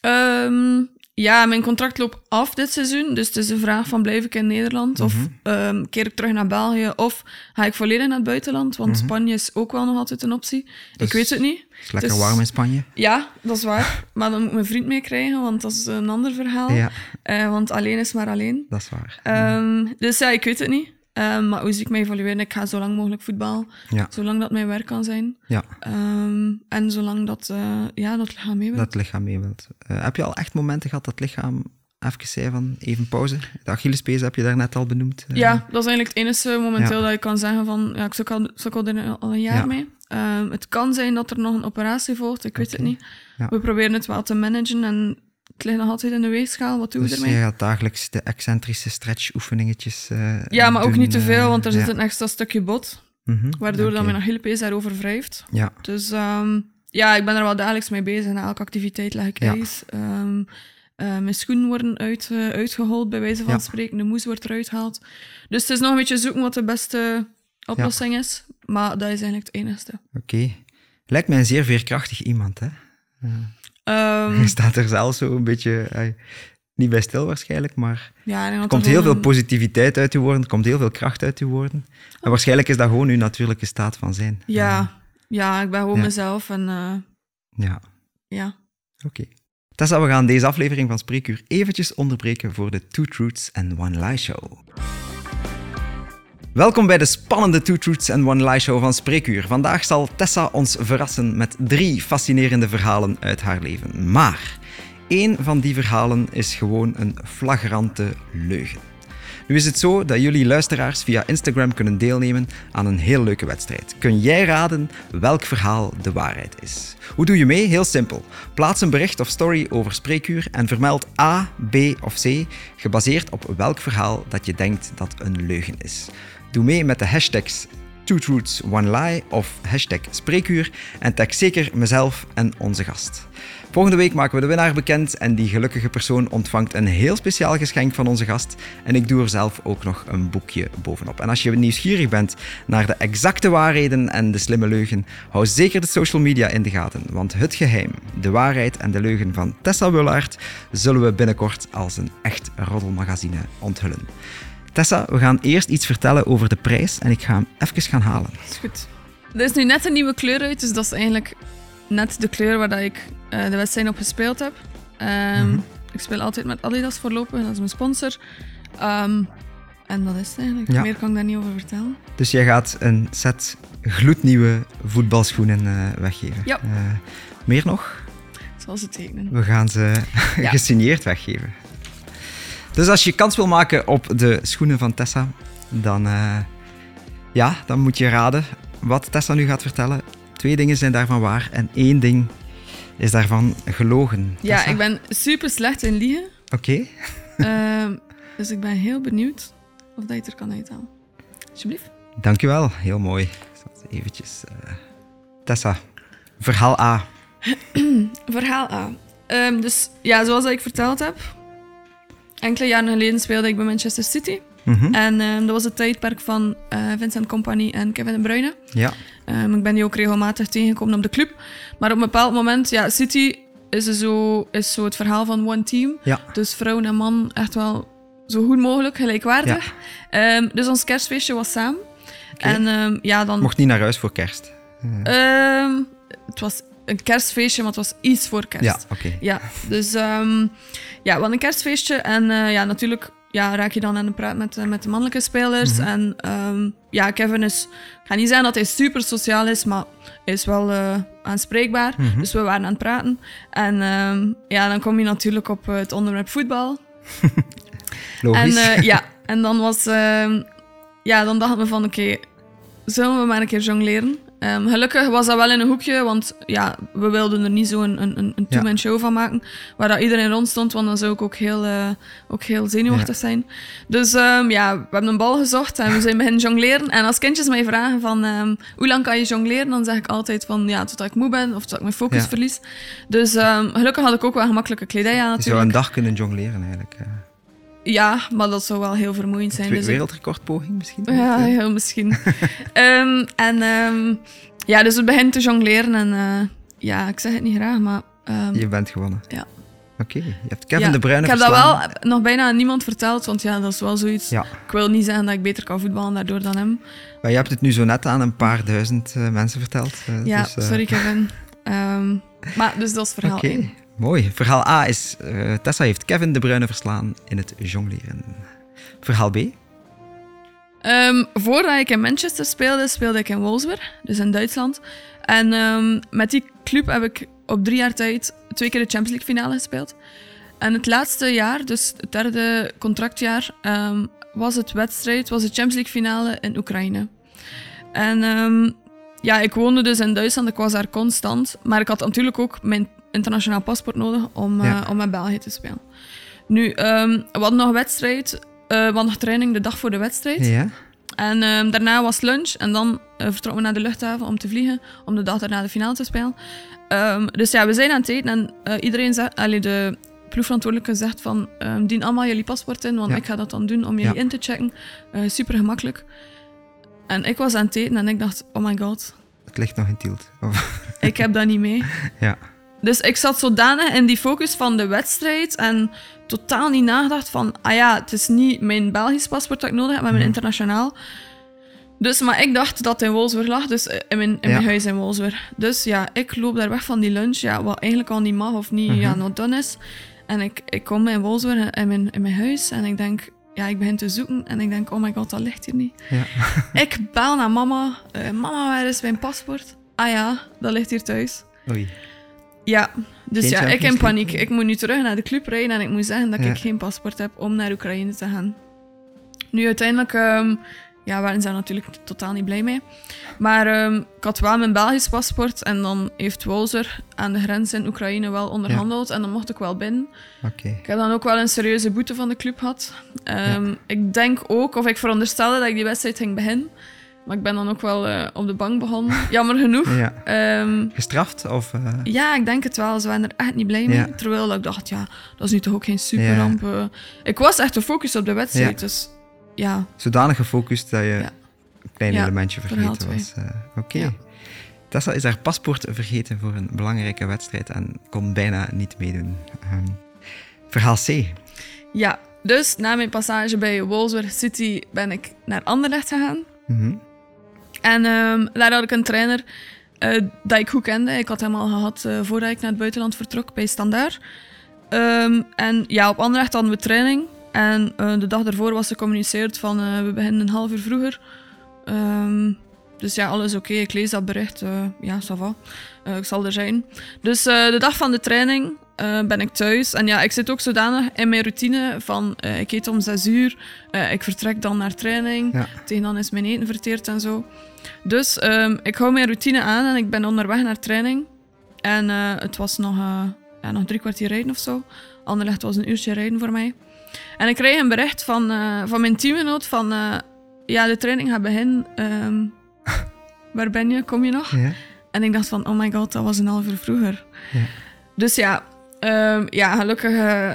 Ehm, ja, mijn contract loopt af dit seizoen. Dus het is de vraag van blijf ik in Nederland of Mhm. ehm, keer ik terug naar België of ga ik volledig naar het buitenland? Want Mhm. Spanje is ook wel nog altijd een optie. Dus- ik weet het niet. Het is lekker is- warm in Spanje. Ja, dat is waar. (laughs) maar dan moet ik mijn vriend meekrijgen, want dat is een ander verhaal. Ja, Eh, want alleen is maar alleen. dat is waar. Ehm, dus ja, ik weet het niet. Ehm, maar hoe zie ik mij evolueren? Ik ga zo lang mogelijk voetbal. Ja. Zolang dat mijn werk kan zijn. Ja, Ehm, en zolang dat, eh ja, dat lichaam mee wil. dat lichaam mee wilt. Eh, heb je al echt momenten gehad dat lichaam even zei van even pauze? De Achillespees heb je daarnet al benoemd. Eh, Ja, dat is eigenlijk het enige momenteel Ja. dat ik kan zeggen van, ja, ik sukkel al, al een jaar Ja. mee. Ehm, het kan zijn dat er nog een operatie volgt, ik weet het niet. We proberen het wel te managen en het ligt nog altijd in de weegschaal. Wat doen Dus we je ermee? gaat dagelijks de excentrische stretch-oefeningetjes eh, Ja, maar ook niet te eh, veel, want er zit een extra stukje bot. Mhm, Waardoor oké. dat mijn Achillepees daarover wrijft. Ja, Dus ehm, ja, ik ben er wel dagelijks mee bezig. Na elke activiteit leg ik Ja. ijs. Ehm, eh, mijn schoenen worden uit, eh, uitgehold, bij wijze van Ja. spreken. De moes wordt eruit gehaald. Dus het is nog een beetje zoeken wat de beste oplossing is. Maar dat is eigenlijk het enigste. oké. Lijkt mij een zeer veerkrachtig iemand, hè? Ehm, Je staat er zelf zo een beetje... niet bij stil waarschijnlijk, maar ja, er komt heel veel positiviteit uit uw woorden, er komt heel veel kracht uit uw woorden. En waarschijnlijk is dat gewoon uw natuurlijke staat van zijn. Ja, ja, ik ben gewoon Ja. mezelf. En eh, Ja, ja. oké. Tessa, we gaan deze aflevering van Spreekuur eventjes onderbreken voor de Two Truths and One Lie Show. Welkom bij de spannende Two Truths and One Lie Show van Spreekuur. Vandaag zal Tessa ons verrassen met drie fascinerende verhalen uit haar leven. Maar één van die verhalen is gewoon een flagrante leugen. Nu is het zo dat jullie luisteraars via Instagram kunnen deelnemen aan een heel leuke wedstrijd. Kun jij raden welk verhaal de waarheid is? Hoe doe je mee? Heel simpel. Plaats een bericht of story over spreekuur en vermeld A, B of C, gebaseerd op welk verhaal dat je denkt dat een leugen is. Doe mee met de hashtags Two Truths, One Lie of hashtag Spreekuur en tag zeker mezelf en onze gast. Volgende week maken we de winnaar bekend en die gelukkige persoon ontvangt een heel speciaal geschenk van onze gast. En ik doe er zelf ook nog een boekje bovenop. En als je nieuwsgierig bent naar de exacte waarheden en de slimme leugen, hou zeker de social media in de gaten. Want het geheim, de waarheid en de leugen van Tessa Wullaert zullen we binnenkort als een echt roddelmagazine onthullen. Tessa, we gaan eerst iets vertellen over de prijs en ik ga hem even gaan halen. is goed. Er is nu net een nieuwe kleur uit, dus dat is eigenlijk net de kleur waar dat ik eh, de wedstrijd op gespeeld heb. Ehm, Mhm. Ik speel altijd met Adidas voorlopig, dat is mijn sponsor. Ehm, en dat is het eigenlijk. Ja. Meer kan ik daar niet over vertellen. Dus jij gaat een set gloednieuwe voetbalschoenen eh, weggeven. Ja. Eh, meer nog? Ik zal ze tekenen. We gaan ze (laughs) Ja. gesigneerd weggeven. Dus als je kans wil maken op de schoenen van Tessa, dan, eh, ja, dan moet je raden wat Tessa nu gaat vertellen. Twee dingen zijn daarvan waar en één ding is daarvan gelogen. Ja, Tessa? ik ben super slecht in liegen. Oké. (laughs) Ehm, dus ik ben heel benieuwd of dat je het er kan uithalen. Alsjeblieft. Dankjewel. Heel mooi. Ik zal het eventjes... eh, Tessa, verhaal A. (clears throat) Verhaal A. Ehm, dus ja, zoals ik verteld heb, enkele jaren geleden speelde ik bij Manchester City. Mhm. En ehm, dat was het tijdperk van eh, Vincent Company en Kevin De Bruyne. Ja. Ehm, ik ben die ook regelmatig tegengekomen op de club. Maar op een bepaald moment, ja, City is zo, is zo het verhaal van one team. Ja. Dus vrouw en man echt wel zo goed mogelijk, gelijkwaardig. Ehm, dus ons kerstfeestje was samen. Oké. En ja, dan... Mocht niet naar huis voor kerst. Het was een kerstfeestje, maar het was iets voor kerst. Ja, oké. Ja, dus ehm, ja, we hadden een kerstfeestje. En eh, ja, natuurlijk ja, raak je dan aan de praat met, eh, met de mannelijke spelers. Mhm. En ehm, ja, Kevin is... Ik ga niet zeggen dat hij super sociaal is, maar is wel eh, aanspreekbaar. Mhm. Dus we waren aan het praten. En ehm, ja, dan kom je natuurlijk op het onderwerp voetbal. (laughs) Logisch. En ja, en dan was... ja, dan dachten we van, oké, zullen we maar een keer jongleren? Ehm, gelukkig was dat wel in een hoekje, want ja, we wilden er niet zo een, een, een- two-man show van maken, waar dat iedereen rond stond, want dan zou ik ook heel, eh, ook heel zenuwachtig zijn. Dus ehm, ja, we hebben een bal gezocht en we zijn beginnen jongleren. En als kindjes mij vragen van, ehm, hoe lang kan je jongleren? Dan zeg ik altijd van, ja, totdat ik moe ben of totdat ik mijn focus Ja. verlies. Dus gelukkig had ik ook wel gemakkelijke kledij aan je zou natuurlijk. een dag kunnen jongleren eigenlijk. Ja, maar dat zou wel heel vermoeiend zijn. Twee- Dus Wereldrecordpoging misschien? ja, heel misschien. (laughs) Ehm, en ehm, ja, dus we beginnen te jongleren en eh, ja, ik zeg het niet graag, maar ehm, Je bent gewonnen. Ja. Oké, je hebt Kevin ja, De Bruyne ik heb dat wel nog bijna aan niemand verteld, want ja, dat is wel zoiets. Ja, Ik wil niet zeggen dat ik beter kan voetballen daardoor dan hem. maar je hebt het nu zo net aan een paar duizend eh, mensen verteld. eh, Ja, dus, sorry Kevin. (laughs) Maar dus dat is verhaal Oké, 1. Mooi. Verhaal A is... eh, Tessa heeft Kevin De Bruyne verslaan in het jongleren. Verhaal B? Ehm, voordat ik in Manchester speelde, speelde ik in Wolfsburg, dus in Duitsland. En ehm, met die club heb ik op drie jaar tijd twee keer de Champions League finale gespeeld. En het laatste jaar, dus het derde contractjaar, ehm, was het wedstrijd, was de Champions League finale in Oekraïne. En ja, ik woonde dus in Duitsland, ik was daar constant. Maar ik had natuurlijk ook mijn internationaal paspoort nodig om, eh, om met België te spelen. Nu, ehm, we hadden nog wedstrijd, we hadden nog training de dag voor de wedstrijd. Ja? En ehm, daarna was lunch en dan eh, vertrokken we naar de luchthaven om te vliegen, om de dag daarna de finale te spelen. Ehm, dus ja, we zijn aan het eten en eh, iedereen zegt, allee, de proefverantwoordelijke zegt van, dien allemaal jullie paspoort in, want Ja. ik ga dat dan doen om jullie in te checken. Super gemakkelijk. En ik was aan het eten en ik dacht, oh my god, Het ligt nog in Tielt. Of- ik heb dat niet mee. (laughs) ja. Dus ik zat zodanig in die focus van de wedstrijd en totaal niet nagedacht van, ah ja, het is niet mijn Belgisch paspoort dat ik nodig heb, maar mijn Mhm. internationaal. Dus, maar ik dacht dat het in Wolfsburg lag, dus eh, in mijn, in Ja. mijn huis in Wolfsburg. Dus ja, ik loop daar weg van die lunch, ja, wat eigenlijk al niet mag of niet, ja, Mhm. not done is. En ik, ik kom in Wolfsburg in mijn, in mijn huis en ik denk, ja, ik begin te zoeken en ik denk, oh my god, dat ligt hier niet. Ja. (laughs) ik bel naar mama, Eh, mama, waar is mijn paspoort? Ah ja, dat ligt hier thuis. Oei. Ja, dus Geen ja, ik in paniek. Ik moet nu terug naar de club rijden en ik moet zeggen dat Ja. ik geen paspoort heb om naar Oekraïne te gaan. Nu uiteindelijk ehm, ja, waren ze daar natuurlijk totaal niet blij mee. Maar ehm, ik had wel mijn Belgisch paspoort en dan heeft Wolzer aan de grens in Oekraïne wel onderhandeld en dan mocht ik wel binnen. Oké. Ik heb dan ook wel een serieuze boete van de club gehad. Ehm, Ik denk ook, of ik veronderstelde dat ik die wedstrijd ging beginnen. Maar ik ben dan ook wel eh, op de bank begonnen. (laughs) Jammer genoeg. Ja. Ehm, Gestraft? Of, eh, ja, ik denk het wel. Ze waren er echt niet blij mee. Ja. Terwijl ik dacht, ja, dat is nu toch ook geen superramp. eh. Ik was echt gefocust op de wedstrijd. Dus ja, zodanig gefocust dat je een klein elementje vergeten was. Oké. Tessa is haar paspoort vergeten voor een belangrijke wedstrijd en kon bijna niet meedoen. Ehm, verhaal C. ja. Dus na mijn passage bij Wolfsburg City ben ik naar Anderlecht gegaan. Mhm. En ehm, daar had ik een trainer eh, dat ik goed kende. Ik had hem al gehad eh, voordat ik naar het buitenland vertrok bij Standaard. Ehm, en ja, op Anderlecht hadden we training. En eh, de dag daarvoor was gecommuniceerd van we beginnen een half uur vroeger. Ehm, dus ja, alles oké. Ik lees dat bericht. ja, ça va. Ik zal er zijn. Dus de dag van de training eh, ben ik thuis. En ja, ik zit ook zodanig in mijn routine van eh, ik eet om zes uur. eh, ik vertrek dan naar training. Ja. Tegen dan is mijn eten verteerd en zo. Dus ehm, ik hou mijn routine aan en ik ben onderweg naar training. En het was nog, ja, nog drie kwartier rijden of zo. Anderlecht was een uurtje rijden voor mij. En ik krijg een bericht van, van mijn teamgenoot van... ja, de training gaat beginnen. Ehm, (laughs) waar ben je? Kom je nog? Ja. En ik dacht van, oh my god, dat was een half uur vroeger. Ja. Dus ja, ehm, ja gelukkig... eh,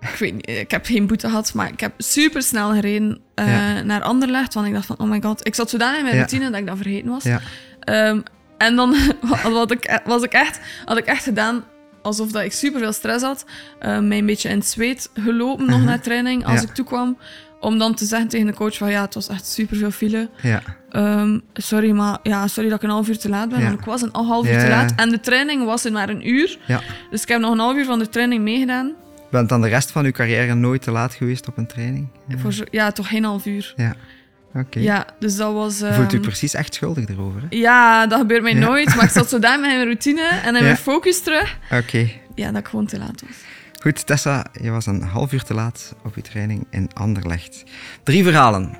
ik weet niet, ik heb geen boete gehad, maar ik heb super snel gereden eh, Ja. naar Anderlecht. Want ik dacht van, oh my god, ik zat zodanig in mijn Ja. routine dat ik dat vergeten was. Ja. Ehm, en dan (laughs) had ik, was ik echt, had ik echt gedaan alsof dat ik super veel stress had. Eh, mij een beetje in het zweet gelopen nog Mhm. naar training als ik toekwam. Om dan te zeggen tegen de coach van ja, het was echt super veel file. Ja. Ehm, sorry, maar ja, sorry dat ik een half uur te laat ben. Ja. Want ik was een half uur Ja, te laat. En de training was in maar een uur. ja. Dus ik heb nog een half uur van de training meegedaan. Bent dan de rest van uw carrière nooit te laat geweest op een training? Ja. Voor zo, ja, toch geen half uur. Ja. Oké. Ja, dus dat was... Voelt u ehm, precies echt schuldig erover? hè? Ja, dat gebeurt mij Ja. nooit. Maar ik zat zo daar met (laughs) mijn routine en in Ja. mijn focus terug. Oké. Ja, dat ik gewoon te laat was. Goed, Tessa, je was een half uur te laat op je training in Anderlecht. Drie verhalen.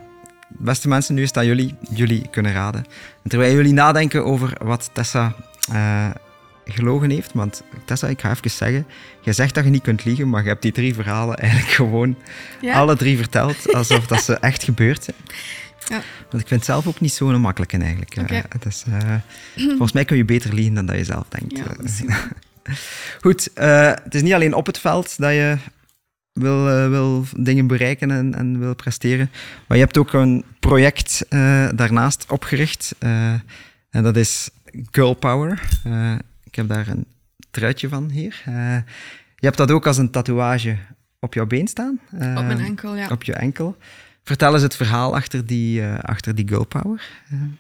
Beste mensen, nu is het aan jullie. Jullie kunnen raden. En terwijl jullie nadenken over wat Tessa eh, gelogen heeft, want Tessa, ik ga even zeggen, je zegt dat je niet kunt liegen, maar je hebt die drie verhalen eigenlijk gewoon Ja? alle drie verteld, alsof dat ze echt gebeurd zijn. Ja. Want ik vind het zelf ook niet zo'n makkelijke eigenlijk. Eh, eh, volgens mij kun je beter liegen dan dat je zelf denkt. Ja, Goed, eh, het is niet alleen op het veld dat je wil, eh, wil dingen bereiken en, en wil presteren, maar je hebt ook een project eh, daarnaast opgericht. en dat is Girl Power. Ik heb daar een truitje van hier. Je hebt dat ook als een tatoeage op jouw been staan. Op mijn enkel, ja. Op je enkel. Vertel eens het verhaal achter die, achter die Girl Power.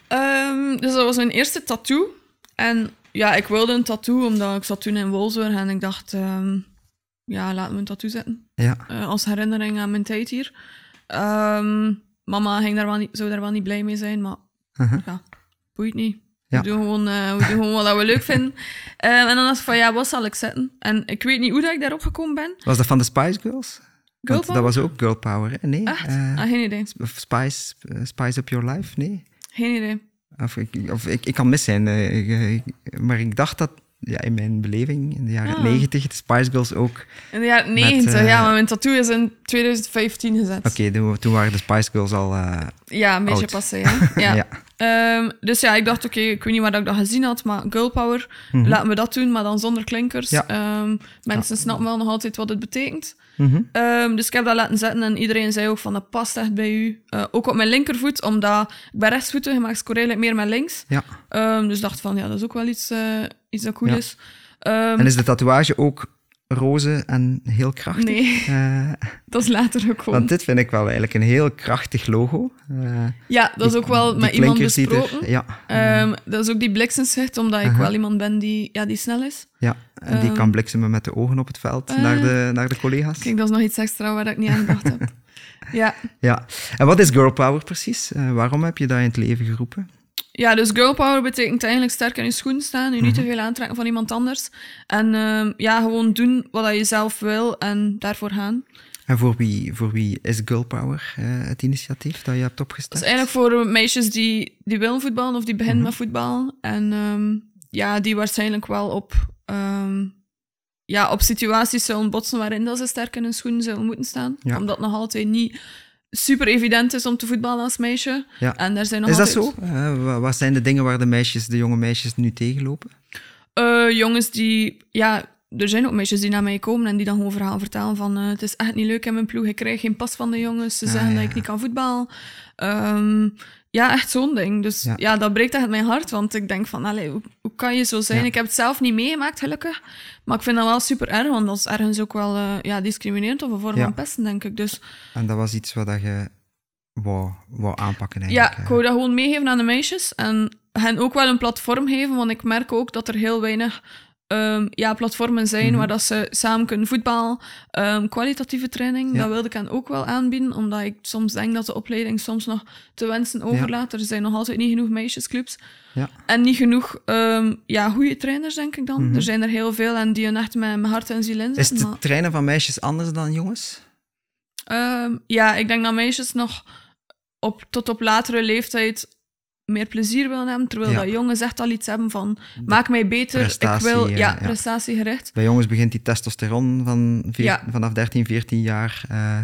Ehm, dus dat was mijn eerste tattoo. En ja, ik wilde een tattoo omdat ik zat toen in Wolfsburg en ik dacht, ehm, ja, laat me een tattoo zetten. Ja, eh, als herinnering aan mijn tijd hier. Ehm, mama ging daar wel niet, zou daar wel niet blij mee zijn, maar Uh-huh. ja, boeit niet. Ja. We, doen gewoon, eh, we doen gewoon wat we leuk vinden. (laughs) Ehm, en dan dacht ik van, ja, wat zal ik zetten? En ik weet niet hoe dat ik daarop gekomen ben. was dat van de Spice Girls? Girl dat was ook Girl Power, hè? Nee? Echt? eh, ah, geen idee. Spice, Spice Up Your Life? Nee? Geen idee. Of ik, of ik, ik kan mis zijn, eh, ik- ik- maar ik dacht dat ja, in mijn beleving, in de jaren Ah. 90, de Spice Girls ook. In de jaren 90, eh, ja, maar mijn tattoo is in 2015 gezet. Oké, toen, toen waren de Spice Girls al... eh, Ja, een beetje Oud. passé, (laughs) ja. ja. ja. Ehm, dus ja, ik dacht, oké, ik weet niet waar ik dat gezien had, maar girl power, laten we dat doen, maar dan zonder klinkers. Mhm. Ja. Ehm, mensen snappen wel nog altijd wat het betekent. Mhm. Ehm, dus ik heb dat laten zetten en iedereen zei ook van, dat past echt bij u. Eh, ook op mijn linkervoet, omdat ik ben rechtsvoetig, maar ik meer met links. ja. Dus ik dacht van, ja, dat is ook wel iets, eh, iets dat cool is. En is de tatoeage ook roze en heel krachtig? nee, Eh, dat is later gekomen. want dit vind ik wel eigenlijk een heel krachtig logo. Eh, Ja, dat is ook wel met iemand er- besproken. ja, Ehm, dat is ook die bliksemschicht, omdat ik wel iemand ben die, ja, die snel is. ja. En die ehm, kan bliksemen met de ogen op het veld eh, naar, de, naar de collega's. Kijk, dat is nog iets extra waar ik niet aan gedacht heb. (laughs) Ja. Ja. En wat is girl power precies? Waarom heb je dat in het leven geroepen? Ja, dus girl power betekent eigenlijk sterk in je schoenen staan, je niet Mhm. te veel aantrekken van iemand anders. En ehm, ja, gewoon doen wat je zelf wil en daarvoor gaan. En voor wie, voor wie is girl power eh, het initiatief dat je hebt Dat opgestart? is eigenlijk voor meisjes die, die willen voetballen of die Mhm. beginnen met voetbal. En ehm, ja, die waarschijnlijk wel op, ehm, ja, op situaties zullen botsen waarin dat ze sterk in hun schoenen zullen moeten staan. Ja. Omdat nog altijd niet super evident is om te voetballen als meisje. Ja. En daar zijn nog Is dat zo? Eh, wa- wat zijn de dingen waar de meisjes, de jonge meisjes nu tegenlopen? Eh, jongens die, ja, er zijn ook meisjes die naar mij komen en die dan gewoon verhaal vertellen van eh, het is echt niet leuk in mijn ploeg, ik krijg geen pas van de jongens, ze Ah, zeggen dat ik niet kan voetballen. Ehm, ja, echt zo'n ding. Dus Ja. ja. dat breekt echt mijn hart, want ik denk van, allee, hoe, hoe kan je zo zijn? Ja. Ik heb het zelf niet meegemaakt, gelukkig, maar ik vind dat wel super erg, want dat is ergens ook wel eh, ja, discriminerend of een vorm Ja. van pesten, denk ik. Dus En dat was iets wat dat je wou, wou aanpakken ja, eigenlijk. ik eh. wou dat gewoon meegeven aan de meisjes en hen ook wel een platform geven, want ik merk ook dat er heel weinig ehm, ja, platformen zijn Mhm. waar dat ze samen kunnen voetballen. Ehm, kwalitatieve training, Ja. dat wilde ik hen ook wel aanbieden, omdat ik soms denk dat de opleiding soms nog te wensen overlaat. Er zijn nog altijd niet genoeg meisjesclubs. Ja. En niet genoeg ehm, ja, goede trainers, denk ik dan. Mhm. Er zijn er heel veel en die hun echt met, met hart en ziel in Is het maar- trainen van meisjes anders dan jongens? Ja, ik denk dat meisjes nog op, tot op latere leeftijd meer plezier willen hebben, terwijl Ja. dat jongens echt al iets hebben van maak mij beter, ik wil, ja, ja. prestatiegericht. Bij jongens begint die testosteron van veer- Ja. vanaf 13, 14 jaar. eh.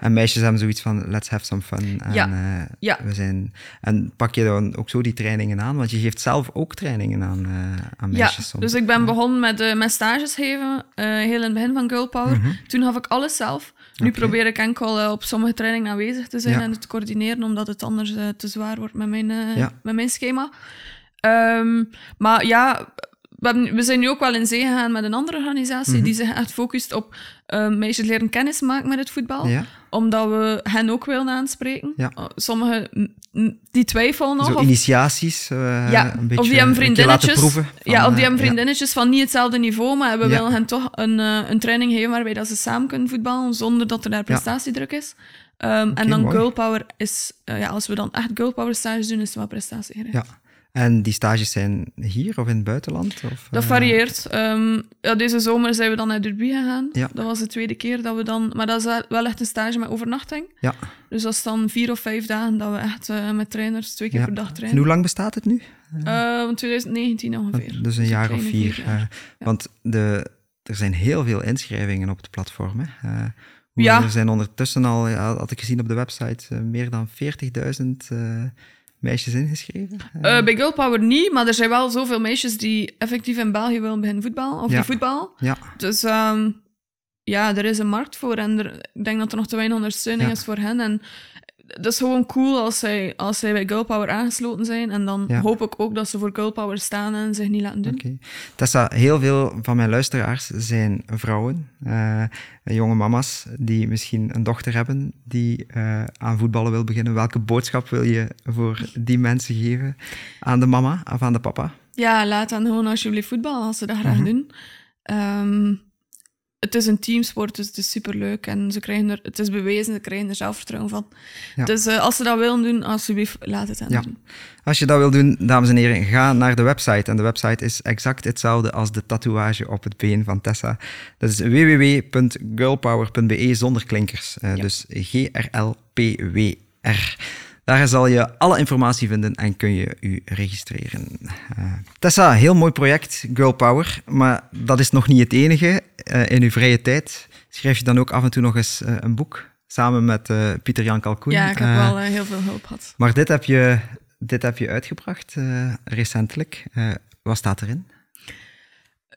En meisjes hebben zoiets van, let's have some fun. En, eh, we zijn, en pak je dan ook zo die trainingen aan? Want je geeft zelf ook trainingen aan, eh, aan meisjes soms. dus ik ben begonnen met, met stages geven, heel in het begin van Girl Power. Toen gaf ik alles zelf. Nu probeer ik enkel eh, op sommige trainingen aanwezig te zijn Ja. en het te coördineren, omdat het anders eh, te zwaar wordt met mijn, eh, Ja. met mijn schema. Ehm, maar ja, we, hebben- we zijn nu ook wel in zee gegaan met een andere organisatie Mhm. die zich echt focust op eh, meisjes leren kennis maken met het voetbal. Ja? Omdat we hen ook willen aanspreken. Ja. Uh, Sommigen mm, mm, die twijfelen nog. Zo of- initiaties, eh, ja, een beetje of die hebben vriendinnetjes. van, ja, of die eh, hebben vriendinnetjes van niet hetzelfde niveau, maar we willen hen toch een, eh, een training geven waarbij dat ze samen kunnen voetballen zonder dat er daar prestatiedruk is. Ehm, en dan mooi. girl power is, eh, ja, als we dan echt girl power stages doen, is het wel prestatiegericht. Ja. En die stages zijn hier of in het buitenland? Of, Dat eh, varieert. Ehm, ja, deze zomer zijn we dan naar Derby gegaan. Ja. Dat was de tweede keer dat we dan... Maar dat is wel- echt een stage met overnachting. Ja. Dus dat is dan vier of vijf dagen dat we echt eh, met trainers twee keer Ja. per dag En trainen. hoe lang bestaat het nu? Eh, van 2019 ongeveer. Dus een jaar of vier. vier jaar. eh, Ja. Want de, er zijn heel veel inschrijvingen op het platform. Hè. Eh. Er zijn ondertussen al, had ik gezien op de website, eh, meer dan 40.000 eh, meisjes ingeschreven. Eh, bij Girl Power niet, maar er zijn wel zoveel meisjes die effectief in België willen beginnen voetballen. Of Ja. die voetbal. ja, Dus ehm, ja, er is een markt voor. En er, ik denk dat er nog te weinig ondersteuning Ja. is voor hen. En dat is gewoon cool als zij, als zij bij Girl Power aangesloten zijn. En dan Ja. hoop ik ook dat ze voor Girl Power staan en zich niet laten doen. oké. Tessa, heel veel van mijn luisteraars zijn vrouwen, eh, jonge mama's, die misschien een dochter hebben die eh, aan voetballen wil beginnen. Welke boodschap wil je voor die mensen geven? Aan de mama of aan de papa? Ja, laat dan gewoon alsjeblieft voetballen als ze dat graag Mhm. doen. Ehm, het is een teamsport, dus het is superleuk. En ze krijgen er, het is bewezen, ze krijgen er zelfvertrouwen van. Ja. Dus eh, als ze dat willen doen, alsjeblieft, laat het hen Ja. doen. Als je dat wil doen, dames en heren, ga naar de website. En de website is exact hetzelfde als de tatoeage op het been van Tessa. Dat is www.girlpower.be zonder klinkers. Eh, Ja. Dus G-R-L-P-W-R. Daar zal je alle informatie vinden en kun je je registreren. Uh, Tessa, heel mooi project, Girl Power. Maar dat is nog niet het enige. Uh, in uw vrije tijd schrijf je dan ook af en toe nog eens uh, een boek samen met Pieter-Jan Kalkoen. Ja, ik heb wel heel veel hulp gehad. Maar dit heb je, dit heb je uitgebracht recentelijk. wat staat erin?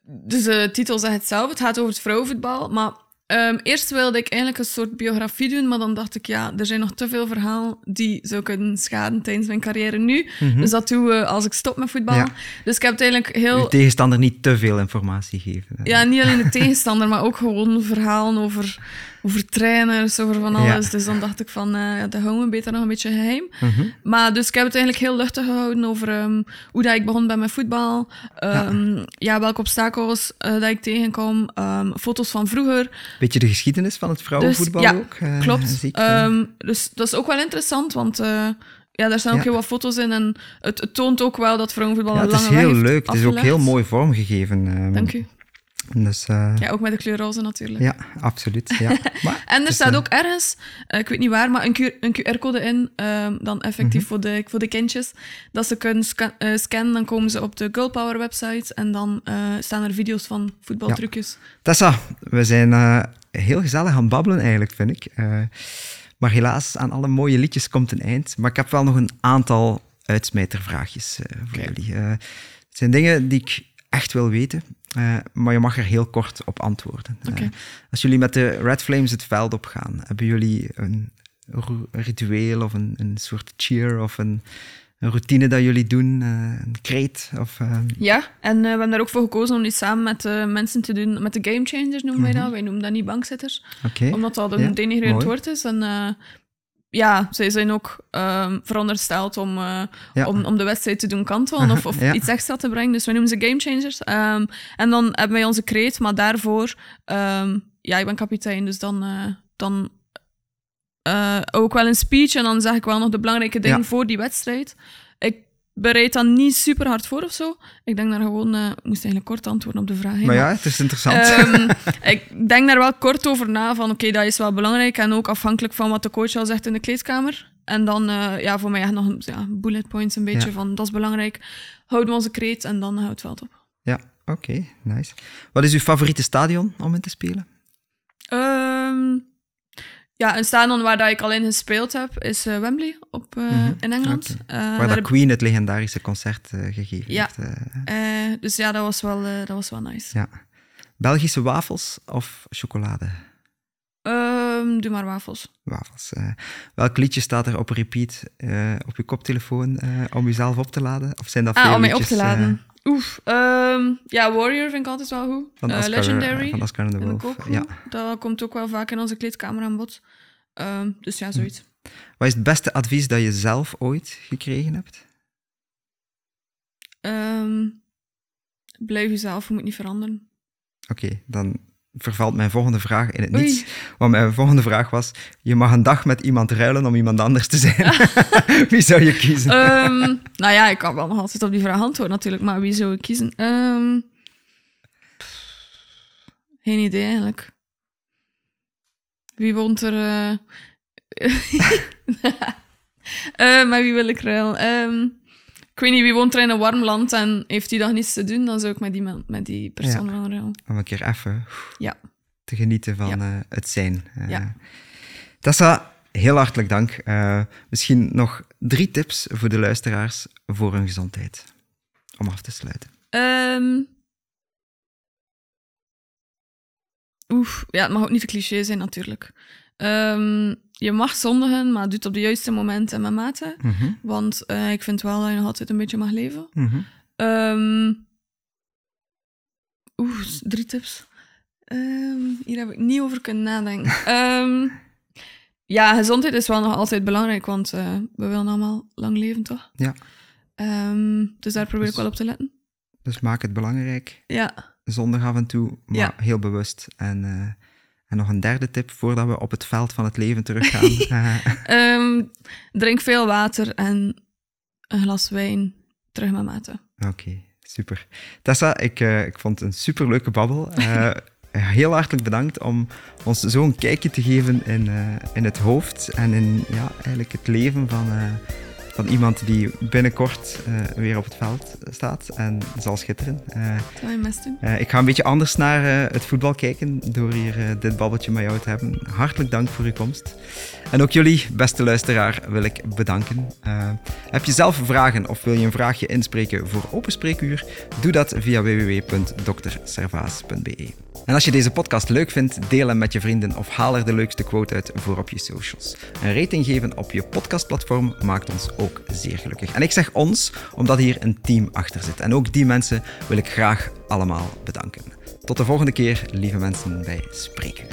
Dus de titel zegt het zelf. Het gaat over het vrouwenvoetbal. Maar Um, eerst wilde ik eigenlijk een soort biografie doen, maar dan dacht ik, ja, er zijn nog te veel verhalen die zou kunnen schaden tijdens mijn carrière nu. Mm-hmm. Dus dat doen we als ik stop met voetbal. Ja. Dus ik heb het eigenlijk heel... De tegenstander niet te veel informatie geven. Ja, niet alleen de tegenstander, (laughs) maar ook gewoon verhalen over over trainers, over van alles. Dus dan dacht ik van, uh, dat houden we beter nog een beetje geheim. Mhm. Maar dus ik heb het eigenlijk heel luchtig gehouden over um, hoe dat ik begon bij mijn voetbal. Um, ja. ja. welke obstakels uh, dat ik tegenkom. Um, foto's van vroeger. Beetje de geschiedenis van het vrouwenvoetbal dus, ja, ook. Uh, klopt. dus dat is ook wel interessant, want ja, daar staan ook heel wat foto's in en het, het, toont ook wel dat vrouwenvoetbal ja, een lange weg Het is heel leuk, het is ook heel mooi vormgegeven. Dank u. Dus, uh, ja, ook met de kleur roze natuurlijk. Ja, absoluut. Ja. (laughs) Maar, en er staat uh, ook ergens, uh, ik weet niet waar, maar een, QR-code in, ehm, dan effectief -hmm. voor, de, voor de kindjes, dat ze kunnen scan scannen, dan komen ze op de Girl Power website en dan staan er video's van voetbaltrucjes. Ja. Tessa, we zijn heel gezellig aan babbelen eigenlijk, vind ik. maar helaas, aan alle mooie liedjes komt een eind. Maar ik heb wel nog een aantal uitsmijtervraagjes voor okay. jullie. het zijn dingen die ik echt wil weten. Uh, maar je mag er heel kort op antwoorden. Okay. Uh, als jullie met de Red Flames het veld op gaan, hebben jullie een ritueel of een, een soort cheer of een, een routine dat jullie doen, uh, een kreet? Of, ja, en we hebben daar ook voor gekozen om die samen met mensen te doen, met de Game Changers noemen wij mm -hmm. dat. Wij noemen dat niet bankzitters, okay. omdat dat een ja, denigrerend woord is. En ja, zij zijn ook um, verondersteld om, uh, ja. om, om de wedstrijd te doen kantelen of, of ja. iets extra te brengen. Dus we noemen ze game changers. Um, en dan hebben wij onze kreet, maar daarvoor, um, ja, ik ben kapitein, dus dan, uh, dan uh, ook wel een speech en dan zeg ik wel nog de belangrijke dingen ja. voor die wedstrijd. Bereid dan niet super hard voor of zo. Ik denk daar gewoon, uh, ik moest eigenlijk kort antwoorden op de vraag. Maar ja, het is interessant. Um, (laughs) ik denk daar wel kort over na, van oké, okay, dat is wel belangrijk en ook afhankelijk van wat de coach al zegt in de kleedkamer. En dan, uh, ja, voor mij echt nog ja, bullet points een beetje ja. van, dat is belangrijk. Houden we onze kreet en dan houdt het veld op. Ja, oké, okay, nice. Wat is uw favoriete stadion om in te spelen? Um, ja, een stadion waar dat ik al in gespeeld heb is uh, Wembley op, uh, mm -hmm. in Engeland. Okay. Uh, waar dat Queen het legendarische concert gegeven ja. heeft. dus ja, dat was wel, dat was wel nice. Ja. Belgische wafels of chocolade? Um, doe maar wafels. Wafels. welk liedje staat er op repeat op je koptelefoon om jezelf op te laden? Of zijn dat veel ah, om mij liedjes, op te laden. Oef. Um, ja, Warrior vind ik altijd wel goed. Van Oscar, Legendary. Van Oscar the Wolf. Ja. Dat komt ook wel vaak in onze kleedkamer aan bod. Um, dus ja, zoiets. Hm. Wat is het beste advies dat je zelf ooit gekregen hebt? Um, blijf jezelf, je moet niet veranderen. Oké, okay, dan vervalt mijn volgende vraag in het niets. Oei. Want mijn volgende vraag was: je mag een dag met iemand ruilen om iemand anders te zijn. (laughs) wie zou je kiezen? um, nou ja, ik kan wel nog altijd op die vraag antwoorden natuurlijk, maar wie zou ik kiezen? Um, geen idee eigenlijk. Wie woont er? Uh... uh, (laughs) maar wie wil ik ruilen? Um, ik weet niet, wie woont er in een warm land en heeft die dag niets te doen, dan zou ik met die, met die persoon wel. Om een keer even ja. te genieten van ja. uh, het zijn. Uh, ja. Tessa, heel hartelijk dank. Uh, misschien nog drie tips voor de luisteraars voor hun gezondheid. Om af te sluiten. Um... Oef, ja, het mag ook niet te cliché zijn natuurlijk. Um, je mag zondigen, maar doe het op de juiste momenten en met mate. Mm -hmm. Want uh, ik vind wel dat je nog altijd een beetje mag leven. Mm -hmm. um, Oeh, drie tips. Um, hier heb ik niet over kunnen nadenken. um, (laughs) ja, gezondheid is wel nog altijd belangrijk, want uh, we willen allemaal lang leven, toch? Ja. dus daar probeer dus, ik wel op te letten. Dus maak het belangrijk. Ja. Zondag af en toe, maar ja. heel bewust. En... Uh, en nog een derde tip voordat we op het veld van het leven teruggaan. um, (laughs) drink veel water en een glas wijn terug met mate. Oké, okay, super. Tessa, ik, uh, ik vond het een superleuke babbel. Uh, (laughs) heel hartelijk bedankt om ons zo'n kijkje te geven in, in het hoofd en in ja, eigenlijk het leven van van iemand die binnenkort uh, weer op het veld staat en zal schitteren. Uh, zal je best doen? Uh, ik ga een beetje anders naar het voetbal kijken door hier dit babbeltje met jou te hebben. Hartelijk dank voor uw komst. En ook jullie, beste luisteraar, wil ik bedanken. heb je zelf vragen of wil je een vraagje inspreken voor Open Spreekuur? Doe dat via www.dokterservaas.be. En als je deze podcast leuk vindt, deel hem met je vrienden of haal er de leukste quote uit voor op je socials. Een rating geven op je podcastplatform maakt ons ook zeer gelukkig. En ik zeg ons, omdat hier een team achter zit. En ook die mensen wil ik graag allemaal bedanken. Tot de volgende keer, lieve mensen bij Spreken.